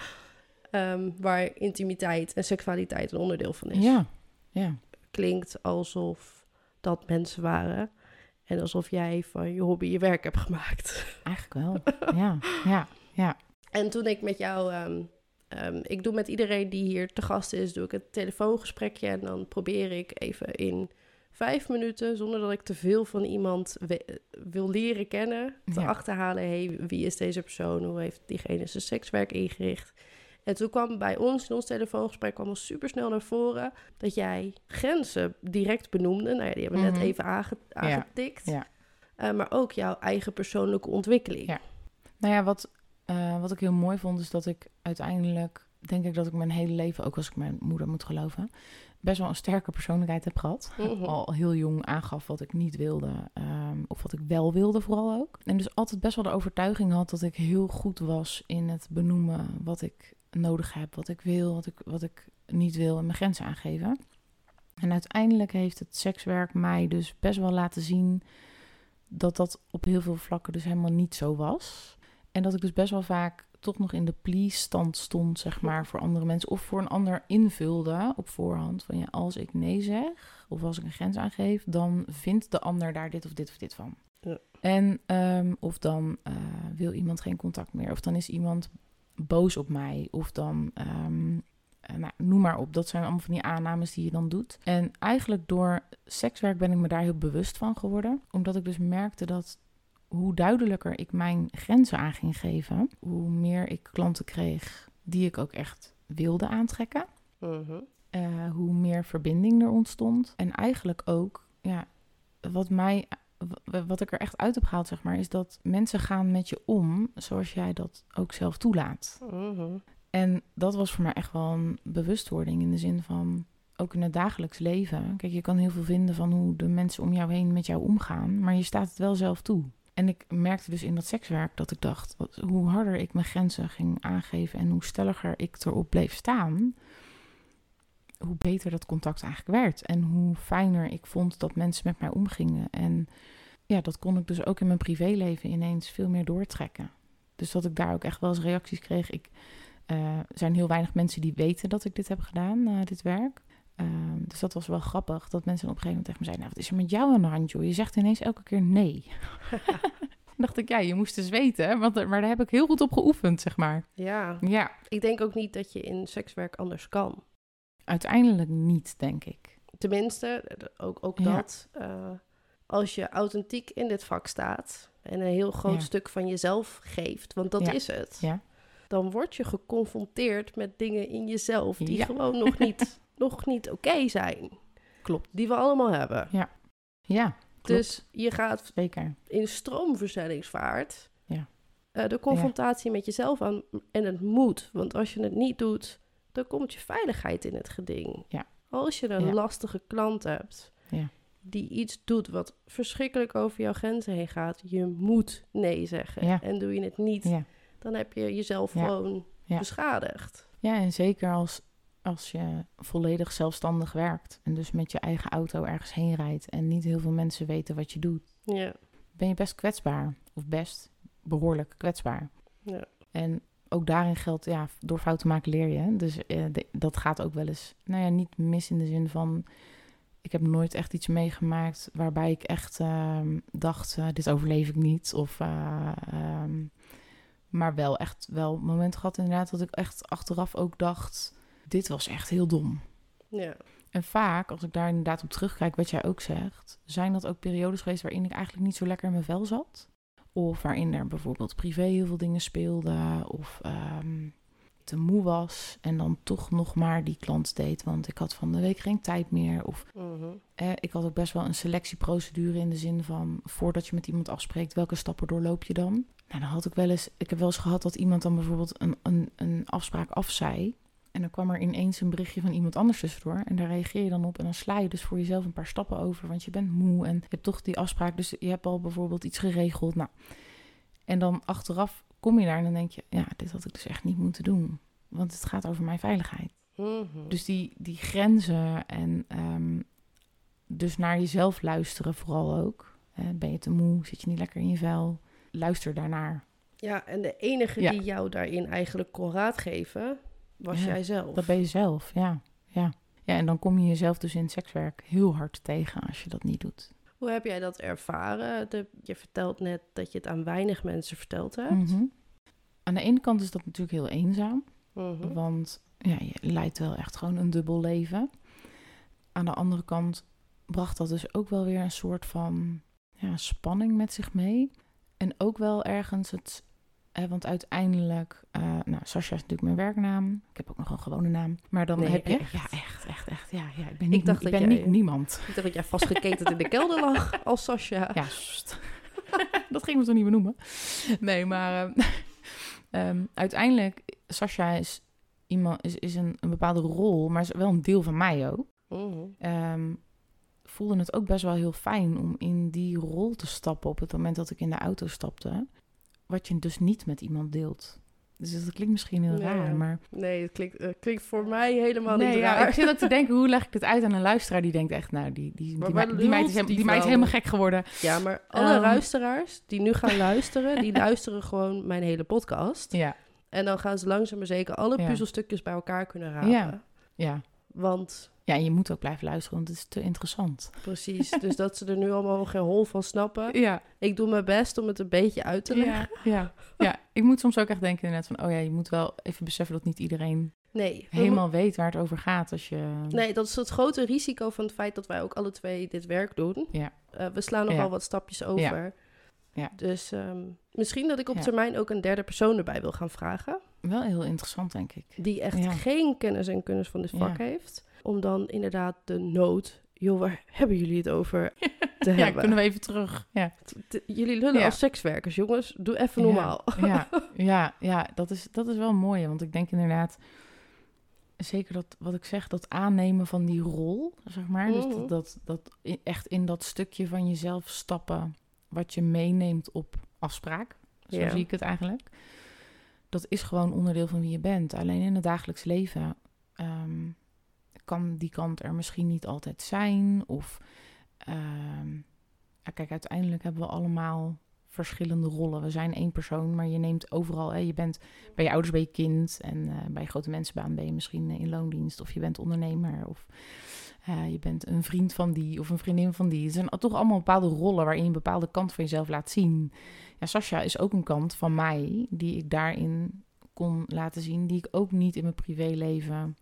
ehm, waar intimiteit en seksualiteit een onderdeel van is. ja, ja. Klinkt alsof dat mensen waren en alsof jij van je hobby je werk hebt gemaakt. eigenlijk wel. Ja, ja, ja. En toen ik met jou, ehm, ehm, ik doe met iedereen die hier te gast is, doe ik een telefoongesprekje en dan probeer ik even in vijf minuten, zonder dat ik te veel van iemand wil leren kennen, te Ja. achterhalen, hey, wie is deze persoon, hoe heeft diegene zijn sekswerk ingericht. En toen kwam bij ons, in ons telefoongesprek, kwam al super snel naar voren dat jij grenzen direct benoemde. Nou ja, die hebben we net Mhm. even aange- aangetikt. ja. Eh, maar ook jouw eigen persoonlijke ontwikkeling. Ja. Nou ja, wat, eh, wat ik heel mooi vond, is dat ik uiteindelijk, denk ik dat ik mijn hele leven, ook als ik mijn moeder moet geloven, best wel een sterke persoonlijkheid heb gehad. Mhm. Al heel jong aangaf wat ik niet wilde, ehm, of wat ik wel wilde vooral ook. En dus altijd best wel de overtuiging had dat ik heel goed was in het benoemen wat ik nodig heb, wat ik wil, wat ik, wat ik niet wil en mijn grenzen aangeven. En uiteindelijk heeft het sekswerk mij dus best wel laten zien dat dat op heel veel vlakken dus helemaal niet zo was. En dat ik dus best wel vaak toch nog in de please-stand stond, zeg maar, voor andere mensen. Of voor een ander invulde op voorhand. Van ja, als ik nee zeg, of als ik een grens aangeef, dan vindt de ander daar dit of dit of dit van. Ja. En ehm, of dan eh, wil iemand geen contact meer. Of dan is iemand boos op mij. Of dan, ehm, eh, nou, noem maar op. Dat zijn allemaal van die aannames die je dan doet. En eigenlijk door sekswerk ben ik me daar heel bewust van geworden. Omdat ik dus merkte dat hoe duidelijker ik mijn grenzen aan ging geven, hoe meer ik klanten kreeg die ik ook echt wilde aantrekken. Mhm. Eh, hoe meer verbinding er ontstond. En eigenlijk ook, ja, wat mij, wat ik er echt uit heb gehaald, zeg maar, is dat mensen gaan met je om zoals jij dat ook zelf toelaat. Mhm. En dat was voor mij echt wel een bewustwording in de zin van, ook in het dagelijks leven. Kijk, je kan heel veel vinden van hoe de mensen om jou heen met jou omgaan, maar je staat het wel zelf toe. En ik merkte dus in dat sekswerk dat ik dacht, hoe harder ik mijn grenzen ging aangeven en hoe stelliger ik erop bleef staan, hoe beter dat contact eigenlijk werd. En hoe fijner ik vond dat mensen met mij omgingen. En ja, dat kon ik dus ook in mijn privéleven ineens veel meer doortrekken. Dus dat ik daar ook echt wel eens reacties kreeg. Ik, eh, er zijn heel weinig mensen die weten dat ik dit heb gedaan, eh, dit werk. Ehm, dus dat was wel grappig, dat mensen op een gegeven moment tegen me zeiden... nou, wat is er met jou aan de hand, joh? Je zegt ineens elke keer nee. Dan dacht ik, ja, je moest dus weten, want, maar daar heb ik heel goed op geoefend, zeg maar. Ja, Ja, ik denk ook niet dat je in sekswerk anders kan. uiteindelijk niet, denk ik. Tenminste, ook, ook Ja. dat. eh, als je authentiek in dit vak staat en een heel groot Ja. stuk van jezelf geeft, want dat Ja. is het, Ja. dan word je geconfronteerd met dingen in jezelf die gewoon nog niet, nog niet oké zijn. Klopt. Die we allemaal hebben. Ja, klopt. Dus je gaat zeker. in stroomversnellingsvaart Ja. eh, de confrontatie met jezelf aan. En het moet, want als je het niet doet, dan komt je veiligheid in het geding. Ja. Als je een Ja. lastige klant hebt Ja. die iets doet wat verschrikkelijk over jouw grenzen heen gaat, je moet nee zeggen. Ja. En doe je het niet, Ja. dan heb je jezelf Ja. gewoon Ja. beschadigd. Ja, en zeker als, als je volledig zelfstandig werkt en dus met je eigen auto ergens heen rijdt en niet heel veel mensen weten wat je doet, Ja. ben je best kwetsbaar. Of best behoorlijk kwetsbaar. Ja. En ook daarin geldt, ja, door fouten maken leer je. Dus eh, de- dat gaat ook wel eens, nou ja, niet mis in de zin van... Ik heb nooit echt iets meegemaakt waarbij ik echt ehm, dacht, eh, dit overleef ik niet. Of, eh, ehm, maar wel echt wel momenten gehad inderdaad dat ik echt achteraf ook dacht... Dit was echt heel dom. Ja. En vaak, als ik daar inderdaad op terugkijk, wat jij ook zegt, zijn dat ook periodes geweest waarin ik eigenlijk niet zo lekker in mijn vel zat. Of waarin er bijvoorbeeld privé heel veel dingen speelden. Of ehm, te moe was en dan toch nog maar die klant deed, want ik had van de week geen tijd meer. Of Mhm. eh, ik had ook best wel een selectieprocedure in de zin van voordat je met iemand afspreekt, welke stappen doorloop je dan? Nou, dan had ik wel eens, ik heb wel eens gehad dat iemand dan bijvoorbeeld een, een, een afspraak afzei. En dan kwam er ineens een berichtje van iemand anders tussendoor. En daar reageer je dan op. En dan sla je dus voor jezelf een paar stappen over. Want je bent moe en je hebt toch die afspraak. Dus je hebt al bijvoorbeeld iets geregeld. Nou, en dan achteraf kom je daar en dan denk je... Ja, dit had ik dus echt niet moeten doen. Want het gaat over mijn veiligheid. Mhm. Dus die, die grenzen en ehm, dus naar jezelf luisteren vooral ook. Eh, ben je te moe? Zit je niet lekker in je vel? Luister daarnaar. Ja, en de enige Ja. die jou daarin eigenlijk kon raadgeven, was Ja, jij zelf. Dat ben je zelf, ja. ja. Ja, en dan kom je jezelf dus in het sekswerk heel hard tegen als je dat niet doet. Hoe heb jij dat ervaren? De, je vertelt net dat je het aan weinig mensen verteld hebt. Mhm. Aan de ene kant is dat natuurlijk heel eenzaam. Mhm. Want ja, je leidt wel echt gewoon een dubbel leven. Aan de andere kant bracht dat dus ook wel weer een soort van ja, spanning met zich mee. En ook wel ergens het... eh, want uiteindelijk... eh nou, Sascha is natuurlijk mijn werknaam. Ik heb ook nog een gewone naam. Maar dan Nee, heb je... echt? Ja, echt, echt, echt. Ja, ja, ik ben niet, dacht ik dat ben jij- niet niemand. Ik dacht dat jij vastgeketend in de kelder lag als Sascha. Ja, dat ging we toch niet benoemen? Nee, maar ehm, ehm, uiteindelijk, Sascha is, iemand, is, is een, een bepaalde rol, maar is wel een deel van mij ook. Ehm, voelde het ook best wel heel fijn om in die rol te stappen op het moment dat ik in de auto stapte. Wat je dus niet met iemand deelt. Dus dat klinkt misschien heel Ja, raar, ja. maar... Nee, het klinkt, klinkt voor mij helemaal Nee, niet ja, raar. ik zit ook te denken, hoe leg ik dit uit aan een luisteraar die denkt echt, nou, die, die, Maar die, meid- die, meid is, lult helemaal- die die meid is helemaal gek geworden. Ja, maar alle Ehm. luisteraars die nu gaan luisteren, die luisteren gewoon mijn hele podcast. Ja, En dan gaan ze langzaam maar zeker alle Ja. puzzelstukjes bij elkaar kunnen rapen. Ja. ja. Want Ja, en je moet ook blijven luisteren, want het is te interessant. precies, dus dat ze er nu allemaal geen hol van snappen. Ja, Ik doe mijn best om het een beetje uit te leggen. ja, ja. ja. Ik moet soms ook echt denken inderdaad van... oh ja, je moet wel even beseffen dat niet iedereen Nee, helemaal weet waar het over gaat als je... Nee, dat is het grote risico van het feit dat wij ook alle twee dit werk doen. Ja. Eh, we slaan nogal Ja. wat stapjes over. Ja. Dus ehm, misschien dat ik op Ja. termijn ook een derde persoon erbij wil gaan vragen. Wel heel interessant, denk ik. Die echt Ja. geen kennis en kunnis van dit vak Ja. heeft. Om dan inderdaad de nood... Joh, waar hebben jullie het over te Ja, hebben? kunnen we even terug. Ja, jullie lullen Ja. als sekswerkers, jongens. Doe even normaal. ja, ja, ja dat, is, dat is wel mooi. Want ik denk inderdaad... Zeker dat, wat ik zeg, dat aannemen van die rol, zeg maar. Dus Mhm. dat, dat, echt in dat stukje van jezelf stappen... wat je meeneemt op afspraak. Zo zie ik het eigenlijk. Dat is gewoon onderdeel van wie je bent. Alleen in het dagelijks leven kan die kant er misschien niet altijd zijn. Of ehm, kijk, uiteindelijk hebben we allemaal verschillende rollen. We zijn één persoon, maar je neemt overal. Hè, je bent bij je ouders ben je kind en eh, bij grote mensenbaan ben je misschien in loondienst of je bent ondernemer of eh, je bent een vriend van die of een vriendin van die. Het zijn toch allemaal bepaalde rollen waarin je een bepaalde kant van jezelf laat zien. Ja, Sascha is ook een kant van mij die ik daarin kon laten zien, die ik ook niet in mijn privéleven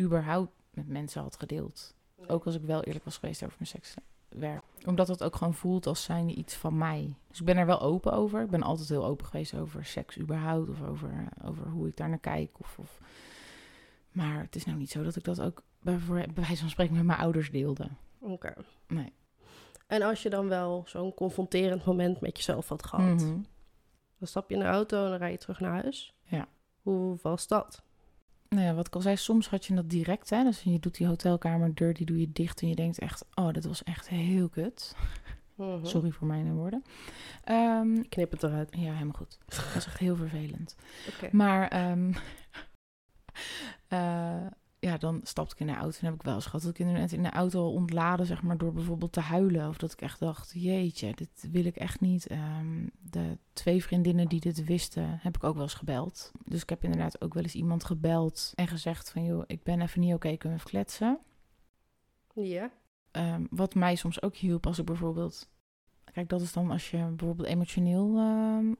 überhaupt met mensen had gedeeld. Ook als ik wel eerlijk was geweest over mijn sekswerk. Omdat het ook gewoon voelt als zijnde iets van mij. Dus ik ben er wel open over. Ik ben altijd heel open geweest over seks überhaupt. Of over, over hoe ik daar naar kijk. Of, of... Maar het is nou niet zo dat ik dat ook bij, bij wijze van spreken met mijn ouders deelde. Oké. Nee. En als je dan wel zo'n confronterend moment met jezelf had gehad... Mhm. dan stap je in de auto en dan rij je terug naar huis. Ja. Hoe was dat? Nou ja, wat ik al zei, soms had je dat direct. Hè? Dus je doet die hotelkamerdeur, die doe je dicht. En je denkt echt, oh, dit was echt heel kut. Mhm. Sorry voor mijn woorden. Ehm, Knip het eruit. ja, helemaal goed. Dat was echt heel vervelend. Maar eh, ja, dan stapte ik in de auto en heb ik wel eens gehad dat ik inderdaad in de auto al ontladen, zeg maar, door bijvoorbeeld te huilen. Of dat ik echt dacht, jeetje, dit wil ik echt niet. Ehm, de twee vriendinnen die dit wisten, heb ik ook wel eens gebeld. Dus ik heb inderdaad ook wel eens iemand gebeld en gezegd van, joh, ik ben even niet oké, kunnen we even kletsen? Ja. Ehm, wat mij soms ook hielp als ik bijvoorbeeld... Kijk, dat is dan als je bijvoorbeeld emotioneel... ehm,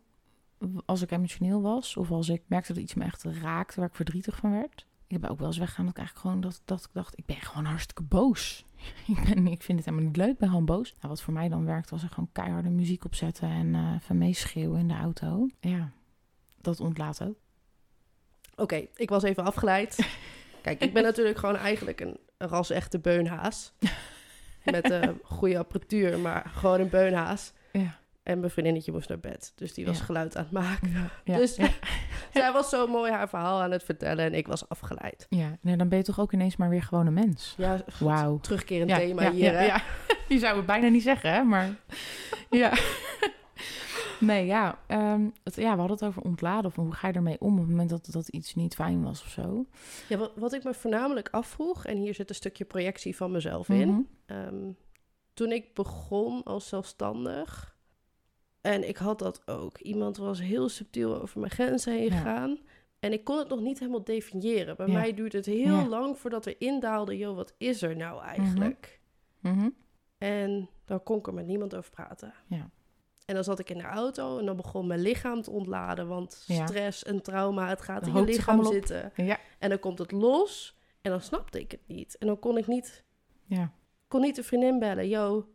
als ik emotioneel was of als ik merkte dat iets me echt raakte waar ik verdrietig van werd. Ik heb ook wel eens weggaan dat ik eigenlijk gewoon dat, dat ik dacht, ik ben gewoon hartstikke boos. ik, ben, ik vind het helemaal niet leuk, ik ben gewoon boos. Nou, wat voor mij dan werkt was er gewoon keiharde muziek opzetten en eh even meeschreeuwen in de auto. Ja, dat ontlaat ook. Oké, ik was even afgeleid. Kijk, ik ben natuurlijk gewoon eigenlijk een, een ras-echte beunhaas. Met een goede apparatuur, maar gewoon een beunhaas. Ja. En mijn vriendinnetje moest naar bed. Dus die was Ja. geluid aan het maken. Ja, Dus- ja, Zij was zo mooi haar verhaal aan het vertellen en ik was afgeleid. ja. Nee, dan ben je toch ook ineens maar weer gewoon een mens. Ja, Wauw. terugkerend thema hier. hè? ja. Je zou het bijna niet zeggen, hè? Maar ja. Nee, ja, ehm, het, ja. We hadden het over ontladen. Of hoe ga je ermee om op het moment dat, dat iets niet fijn was of zo. Ja, wat, wat ik me voornamelijk afvroeg, en hier zit een stukje projectie van mezelf in. Mhm. Ehm, toen ik begon als zelfstandig, en ik had dat ook. Iemand was heel subtiel over mijn grenzen heen Ja. gegaan. En ik kon het nog niet helemaal definiëren. Bij Ja. mij duurde het heel Ja. lang voordat we indaalden... joh, wat is er nou eigenlijk? Mhm. En dan kon ik er met niemand over praten. Ja. En dan zat ik in de auto en dan begon mijn lichaam te ontladen. Want stress en trauma, het gaat in je lichaam zitten. En dan komt het los en dan snapte ik het niet. En dan kon ik niet, Ja. kon niet de vriendin bellen. Yo,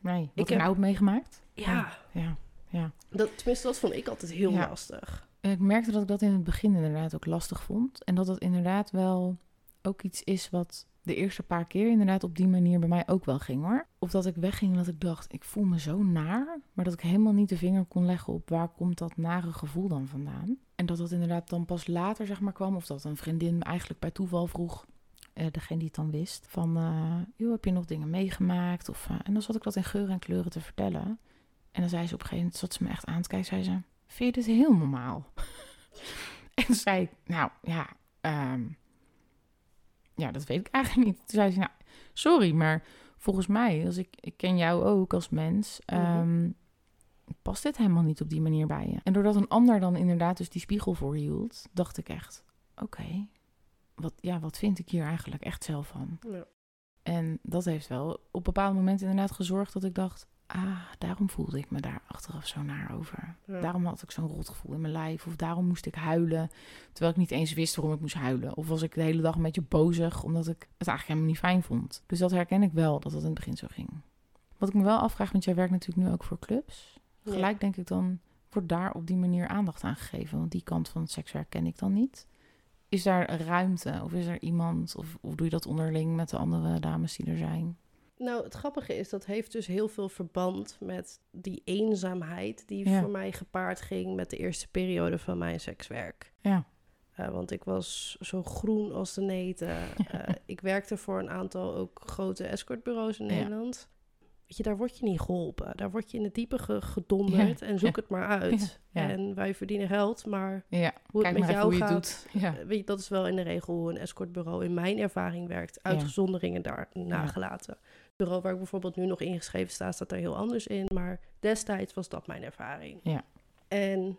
Nee, wat Ik heb- nou meegemaakt? ja. Ja. Dat, tenminste, dat vond ik altijd heel Ja. lastig. En ik merkte dat ik dat in het begin inderdaad ook lastig vond. En dat dat inderdaad wel ook iets is wat de eerste paar keer inderdaad op die manier bij mij ook wel ging hoor. Of dat ik wegging en dat ik dacht, ik voel me zo naar. Maar dat ik helemaal niet de vinger kon leggen op waar komt dat nare gevoel dan vandaan. En dat dat inderdaad dan pas later zeg maar kwam. Of dat een vriendin me eigenlijk bij toeval vroeg. Eh, degene die het dan wist. Van, eh, joh, heb je nog dingen meegemaakt? Of, eh, en dan zat ik dat in geuren en kleuren te vertellen. En dan zei ze op een gegeven moment, zat ze me echt aan te kijken, zei ze, vind je dit heel normaal? en toen zei ik, nou ja, ehm, ja, dat weet ik eigenlijk niet. Toen zei ze, nou, sorry, maar volgens mij, als ik, ik ken jou ook als mens, Mhm. ehm, past dit helemaal niet op die manier bij je. En doordat een ander dan inderdaad dus die spiegel voor hield, dacht ik echt, oké, wat, ja, wat vind ik hier eigenlijk echt zelf van? Ja. En dat heeft wel op bepaalde momenten inderdaad gezorgd dat ik dacht... ah, daarom voelde ik me daar achteraf zo naar over. Ja. Daarom had ik zo'n rotgevoel in mijn lijf. Of daarom moest ik huilen, terwijl ik niet eens wist waarom ik moest huilen. Of was ik de hele dag een beetje bozig, omdat ik het eigenlijk helemaal niet fijn vond. Dus dat herken ik wel, dat het in het begin zo ging. Wat ik me wel afvraag, want jij werkt natuurlijk nu ook voor clubs. Gelijk denk ik dan, wordt daar op die manier aandacht aan gegeven? Want die kant van het sekswerk ken ik dan niet. Is daar ruimte of is er iemand of, of doe je dat onderling met de andere dames die er zijn? Nou, het grappige is, dat heeft dus heel veel verband met die eenzaamheid die Ja. voor mij gepaard ging met de eerste periode van mijn sekswerk. Ja. Eh, want ik was zo groen als de neten. Eh, ik werkte voor een aantal ook grote escortbureaus in Ja. Nederland. Weet je, daar word je niet geholpen. Daar word je in het diepe ge- gedonderd en zoek Ja. het maar uit. Ja. En wij verdienen geld, maar Ja, hoe het met jou hoe je het gaat, eh, weet je, dat is wel in de regel hoe een escortbureau in mijn ervaring werkt. Uitgezonderingen daar nagelaten. Het bureau waar ik bijvoorbeeld nu nog ingeschreven sta, staat daar heel anders in. Maar destijds was dat mijn ervaring. Ja. En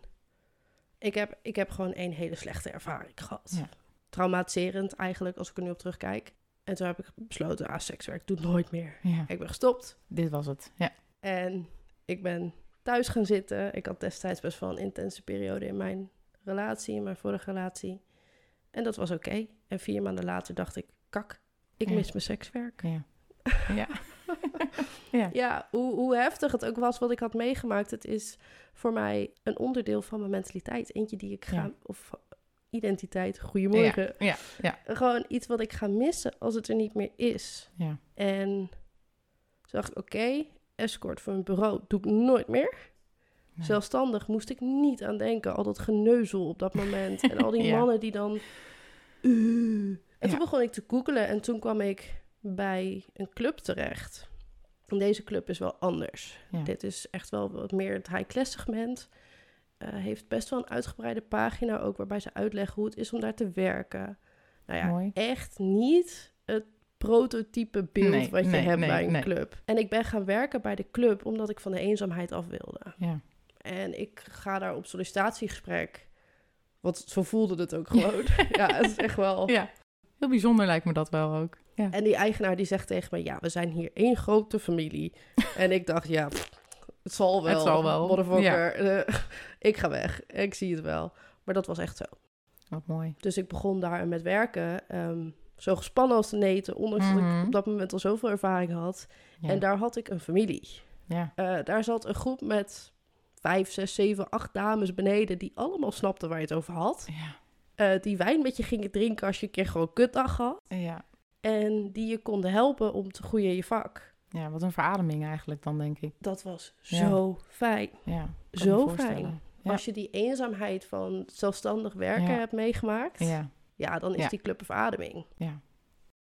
ik heb, ik heb gewoon één hele slechte ervaring gehad. Traumatiserend eigenlijk, als ik er nu op terugkijk. En toen heb ik besloten, ah, sekswerk doet nooit meer. ja, Ik ben gestopt. dit was het. Ja. En ik ben thuis gaan zitten. Ik had destijds best wel een intense periode in mijn relatie, in mijn vorige relatie. En dat was oké. En vier maanden later dacht ik, kak, ik Ja. mis mijn sekswerk. Ja. ja. ja. Ja, hoe, hoe heftig het ook was wat ik had meegemaakt. Het is voor mij een onderdeel van mijn mentaliteit. Eentje die ik ga, Ja. of identiteit, goedemorgen. Ja. Ja. Gewoon iets wat ik ga missen als het er niet meer is. Ja. En toen dacht ik, oké, escort voor een bureau doe ik nooit meer. Nee. Zelfstandig moest ik niet aan denken. Al dat geneuzel op dat moment. En al die Ja. mannen die dan... "Uh." En toen begon ik te googelen. En toen kwam ik bij een club terecht. En deze club is wel anders. Dit is echt wel wat meer het high-class segment. Eh, heeft best wel een uitgebreide pagina ook... waarbij ze uitleggen hoe het is om daar te werken. Nou ja, Mooi. echt niet het prototype beeld Nee, wat je nee, hebt nee, bij een club. En ik ben gaan werken bij de club omdat ik van de eenzaamheid af wilde. Ja. En ik ga daar op sollicitatiegesprek. Want zo voelde het ook gewoon. ja, het is echt wel. ja. Heel bijzonder lijkt me dat wel ook. Ja. En die eigenaar die zegt tegen me: Ja, we zijn hier één grote familie. en ik dacht: Ja, pff, het zal wel. Het zal wel. Motherfucker. Eh, ik ga weg. Ik zie het wel. Maar dat was echt zo. Wat mooi. Dus ik begon daar met werken. ehm, zo gespannen als de neten. Ondanks dat Mhm. ik op dat moment al zoveel ervaring had. Ja. En daar had ik een familie. ja. Eh, daar zat een groep met vijf, zes, zeven, acht dames beneden... die allemaal snapten waar je het over had. Ja. Eh, die wijn met je gingen drinken als je een keer gewoon kutdag had. Ja. En die je konden helpen om te groeien in je vak. Ja, wat een verademing eigenlijk dan, denk ik. Dat was Ja. zo fijn. Ja, Zo fijn. Ja. Als je die eenzaamheid van zelfstandig werken hebt meegemaakt... Ja, Ja, dan is die club een verademing. ja.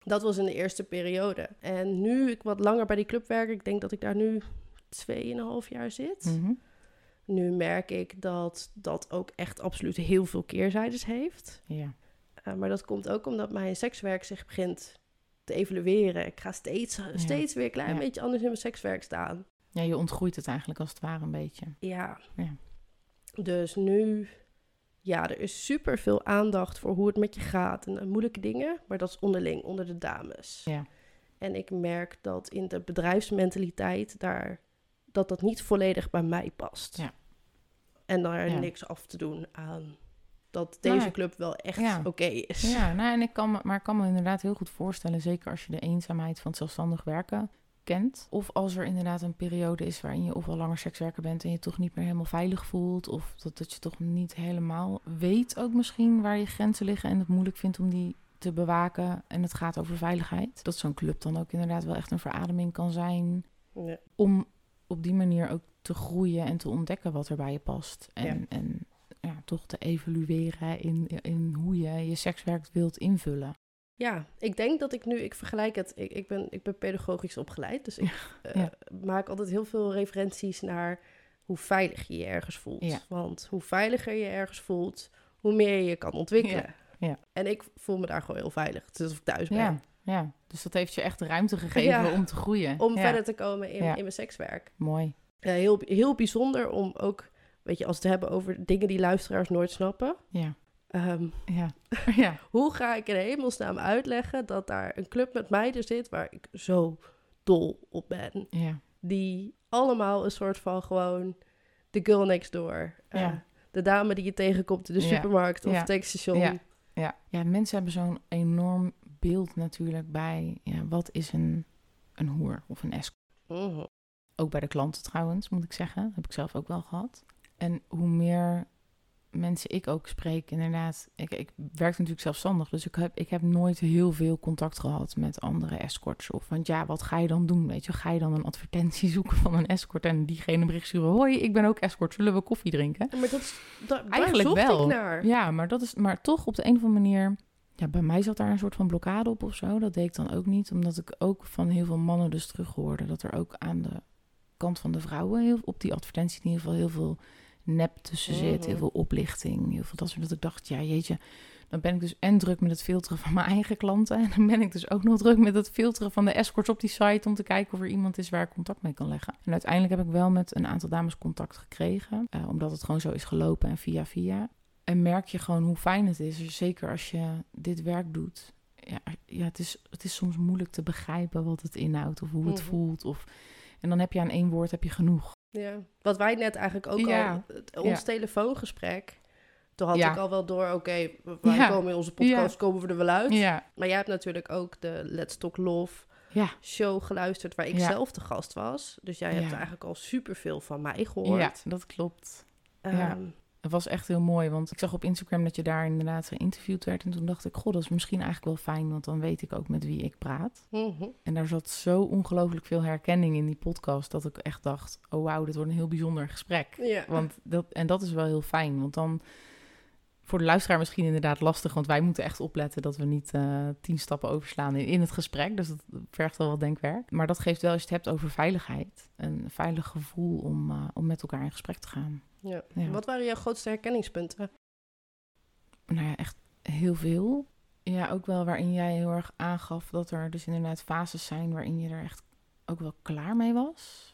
Dat was in de eerste periode. En nu ik wat langer bij die club werk... ik denk dat ik daar nu 2,5 jaar zit... Mhm. Nu merk ik dat dat ook echt absoluut heel veel keerzijdes heeft. Ja. Uh, maar dat komt ook omdat mijn sekswerk zich begint te evalueren. Ik ga steeds, steeds weer een klein Ja. beetje anders in mijn sekswerk staan. Ja, je ontgroeit het eigenlijk als het ware een beetje. Ja. Ja. Dus nu, ja, er is super veel aandacht voor hoe het met je gaat en moeilijke dingen, maar dat is onderling, onder de dames. Ja. En ik merk dat in de bedrijfsmentaliteit daar, dat dat niet volledig bij mij past. Ja. En daar niks af te doen aan dat deze Nou, club wel echt ja. oké is. Ja, nou, en ik kan me, maar ik kan me inderdaad heel goed voorstellen, zeker als je de eenzaamheid van het zelfstandig werken kent. Of als er inderdaad een periode is waarin je ofwel langer sekswerker bent en je toch niet meer helemaal veilig voelt. Of dat, dat je toch niet helemaal weet ook misschien waar je grenzen liggen en het moeilijk vindt om die te bewaken. En het gaat over veiligheid. Dat zo'n club dan ook inderdaad wel echt een verademing kan zijn. Ja. Om op die manier ook te groeien en te ontdekken wat er bij je past. En, Ja. en ja, toch te evalueren in, in hoe je je sekswerk wilt invullen. Ja, ik denk dat ik nu, ik vergelijk het, ik, ik, ben, ik ben pedagogisch opgeleid, dus ik eh, ja. maak altijd heel veel referenties naar hoe veilig je je ergens voelt. Ja. Want hoe veiliger je ergens voelt, hoe meer je je kan ontwikkelen. En ik voel me daar gewoon heel veilig. Het is alsof ik thuis ben. Ja, ja, dus dat heeft je echt de ruimte gegeven om te groeien. Om verder te komen in, in mijn sekswerk. Mooi. Ja, heel, heel bijzonder om ook, weet je, als we het hebben over dingen die luisteraars nooit snappen. Ja, Ehm, ja, ja. hoe ga ik in hemelsnaam uitleggen dat daar een club met meiden zit waar ik zo dol op ben? ja. die allemaal een soort van gewoon de girl next door. eh, Ja. de dame die je tegenkomt in de Ja. supermarkt of Ja. het tankstation. Ja. Ja. ja, mensen hebben zo'n enorm beeld natuurlijk bij ja, wat is een, een hoer of een escort. Mhm. Ook bij de klanten trouwens, moet ik zeggen. Dat heb ik zelf ook wel gehad. En hoe meer mensen ik ook spreek, inderdaad. Ik, ik werk natuurlijk zelfstandig, dus ik heb, ik heb nooit heel veel contact gehad met andere escorts. Of, want ja, wat ga je dan doen? Weet je, ga je dan een advertentie zoeken van een escort en diegene bericht sturen: Hoi, ik ben ook escort, zullen we koffie drinken? Maar dat is, Eigenlijk wel. naar. Ja, maar dat is, maar toch op de een of andere manier. Ja, bij mij zat daar een soort van blokkade op of zo. Dat deed ik dan ook niet, omdat ik ook van heel veel mannen dus terug hoorde dat er ook aan de kant van de vrouwen heel, op die advertentie in ieder geval heel veel nep tussen zit, heel veel oplichting, heel veel dat soort. Dat ik dacht, ja, jeetje, dan ben ik dus en druk met het filteren van mijn eigen klanten en dan ben ik dus ook nog druk met het filteren van de escorts op die site om te kijken of er iemand is waar ik contact mee kan leggen. En uiteindelijk heb ik wel met een aantal dames contact gekregen, eh, omdat het gewoon zo is gelopen en via via. En merk je gewoon hoe fijn het is, Dus zeker als je dit werk doet. Ja, ja het, is, het is soms moeilijk te begrijpen wat het inhoudt of hoe het Mhm. voelt. Of, en dan heb je aan één woord heb je genoeg. Ja. Wat wij net eigenlijk ook Ja. al, ons Ja. telefoongesprek, toen had Ja. ik al wel door, oké, wij komen in onze podcast, komen we er wel uit. Maar jij hebt natuurlijk ook de Let's Talk Love show geluisterd, waar ik zelf de gast was. Dus jij hebt eigenlijk al superveel van mij gehoord. ja, dat klopt. ja. Het was echt heel mooi, want ik zag op Instagram dat je daar inderdaad geïnterviewd werd. En toen dacht ik, god, dat is misschien eigenlijk wel fijn, want dan weet ik ook met wie ik praat. mhm. En daar zat zo ongelooflijk veel herkenning in die podcast, dat ik echt dacht, oh wauw, dit wordt een heel bijzonder gesprek. Ja. Want dat, en dat is wel heel fijn, want dan voor de luisteraar misschien inderdaad lastig, want wij moeten echt opletten dat we niet eh, tien stappen overslaan in, in het gesprek. Dus dat vergt wel wat denkwerk. Maar dat geeft wel, als je het hebt over veiligheid, een veilig gevoel om, eh, om met elkaar in gesprek te gaan. Ja. Ja. Wat waren jouw grootste herkenningspunten? Nou ja, echt heel veel. Ja, ook wel waarin jij heel erg aangaf dat er dus inderdaad fases zijn waarin je er echt ook wel klaar mee was.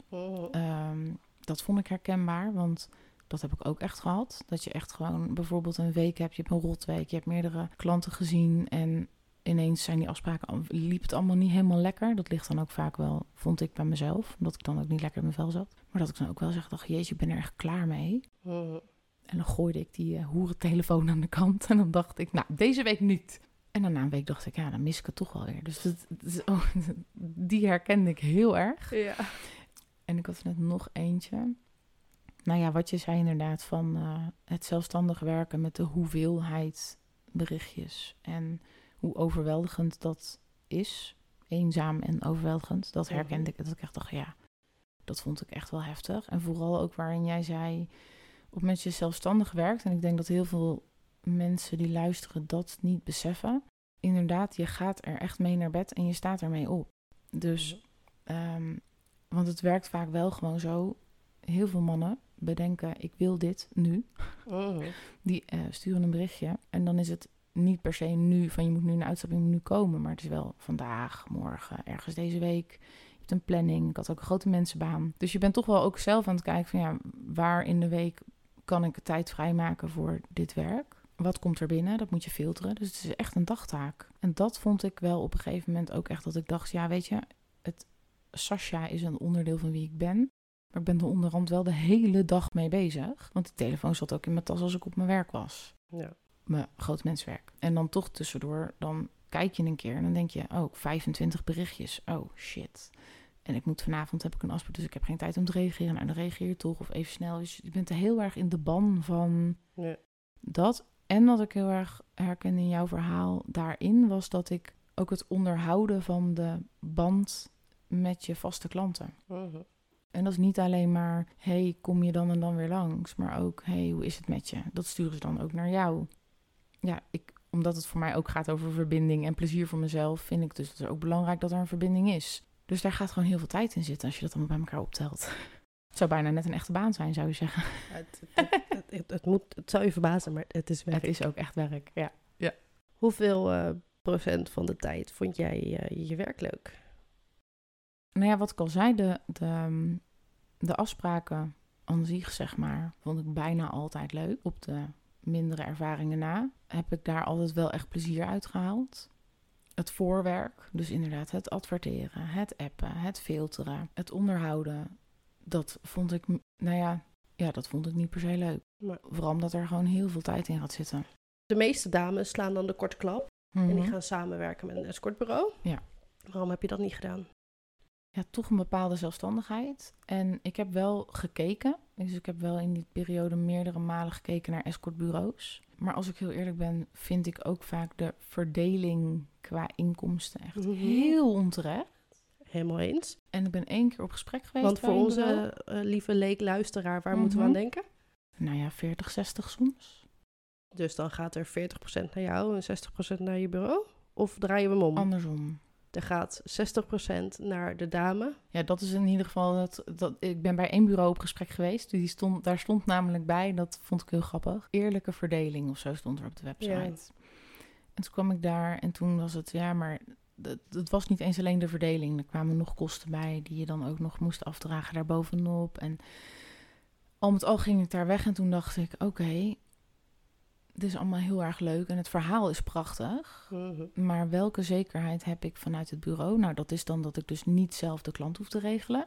Ehm, dat vond ik herkenbaar, want dat heb ik ook echt gehad. Dat je echt gewoon bijvoorbeeld een week hebt, je hebt een rotweek, je hebt meerdere klanten gezien en ineens zijn die afspraken, liep het allemaal niet helemaal lekker. Dat ligt dan ook vaak wel, vond ik bij mezelf, omdat ik dan ook niet lekker in mijn vel zat. Maar dat ik dan ook wel zeg, dacht, jeetje, ik ben er echt klaar mee. Mhm. En dan gooide ik die eh, hoerentelefoon aan de kant. En dan dacht ik, nou, deze week niet. En dan na een week dacht ik, ja, dan mis ik het toch wel weer. Dus dat, dat is- oh, die herkende ik heel erg. Ja. En ik had er net nog eentje. Nou ja, wat je zei inderdaad van eh, het zelfstandig werken met de hoeveelheid berichtjes. En hoe overweldigend dat is. Eenzaam en overweldigend. Dat herkende ik. Dat ik echt dacht, ja, dat vond ik echt wel heftig. En vooral ook waarin jij zei, op het moment dat je zelfstandig werkt. En ik denk dat heel veel mensen die luisteren dat niet beseffen. Inderdaad, je gaat er echt mee naar bed en je staat ermee op. Dus Ehm, want het werkt vaak wel gewoon zo. Heel veel mannen bedenken, ik wil dit nu. Mhm. Die eh, sturen een berichtje. En dan is het niet per se nu van je moet nu een uitstapje, nu komen. Maar het is wel vandaag, morgen, ergens deze week. Je hebt een planning. Ik had ook een grote mensenbaan. Dus je bent toch wel ook zelf aan het kijken van ja, waar in de week kan ik tijd vrijmaken voor dit werk? Wat komt er binnen? Dat moet je filteren. Dus het is echt een dagtaak. En dat vond ik wel op een gegeven moment ook echt dat ik dacht, ja weet je, het Sasha is een onderdeel van wie ik ben. Maar ik ben er onderhand wel de hele dag mee bezig. Want de telefoon zat ook in mijn tas als ik op mijn werk was. Ja. Mijn groot menswerk. En dan toch tussendoor, dan kijk je een keer en dan denk je, oh, 25 berichtjes. Oh, shit. En ik moet vanavond, heb ik een afspraak, dus ik heb geen tijd om te reageren. Nou, dan reageer je toch of even snel. Dus je bent heel erg in de ban van dat. En wat ik heel erg herkende in jouw verhaal daarin, was dat ik ook het onderhouden van de band met je vaste klanten. Mhm. En dat is niet alleen maar, hey, kom je dan en dan weer langs, maar ook, hey, hoe is het met je? Dat sturen ze dan ook naar jou. Ja, ik, omdat het voor mij ook gaat over verbinding en plezier voor mezelf, vind ik dus het is ook belangrijk dat er een verbinding is. Dus daar gaat gewoon heel veel tijd in zitten als je dat allemaal bij elkaar optelt. Het zou bijna net een echte baan zijn, zou je zeggen. Het, het, het, het, het moet, het zou je verbazen, maar het is werk. Het is ook echt werk, ja. Hoeveel eh, procent van de tijd vond jij eh, je werk leuk? Nou ja, wat ik al zei, de, de, ehm, de afspraken aan zich, zeg maar, vond ik bijna altijd leuk. Op de mindere ervaringen na heb ik daar altijd wel echt plezier uit gehaald. Het voorwerk, dus inderdaad het adverteren, het appen, het filteren, het onderhouden. Dat vond ik, nou ja, ja dat vond ik niet per se leuk. Maar Vooral omdat er gewoon heel veel tijd in gaat zitten. de meeste dames slaan dan de korte klap en die Mhm. gaan samenwerken met een escortbureau. Ja. Waarom heb je dat niet gedaan? Ja, toch een bepaalde zelfstandigheid. En ik heb wel gekeken. Dus ik heb wel in die periode meerdere malen gekeken naar escortbureaus. Maar als ik heel eerlijk ben, vind ik ook vaak de verdeling qua inkomsten echt Mhm. heel onterecht. Helemaal eens. En ik ben één keer op gesprek geweest. Want voor onze eh, lieve leek-luisteraar, waar moeten we Mhm. aan denken? Nou ja, 40, 60 soms. Dus dan gaat er 40% naar jou en 60% naar je bureau? Of draaien we hem om? Andersom. Er gaat 60% naar de dame. Ja, dat is in ieder geval. Het, dat, ik ben bij één bureau op gesprek geweest. Die stond, daar stond namelijk bij, dat vond ik heel grappig. Eerlijke verdeling of zo stond er op de website. Ja. En toen kwam ik daar en toen was het, ja, maar het, het was niet eens alleen de verdeling. Er kwamen nog kosten bij die je dan ook nog moest afdragen daarbovenop. En al met al ging ik daar weg en toen dacht ik, oké, dit is allemaal heel erg leuk en het verhaal is prachtig. Mhm. Maar welke zekerheid heb ik vanuit het bureau? Nou, dat is dan dat ik dus niet zelf de klant hoef te regelen.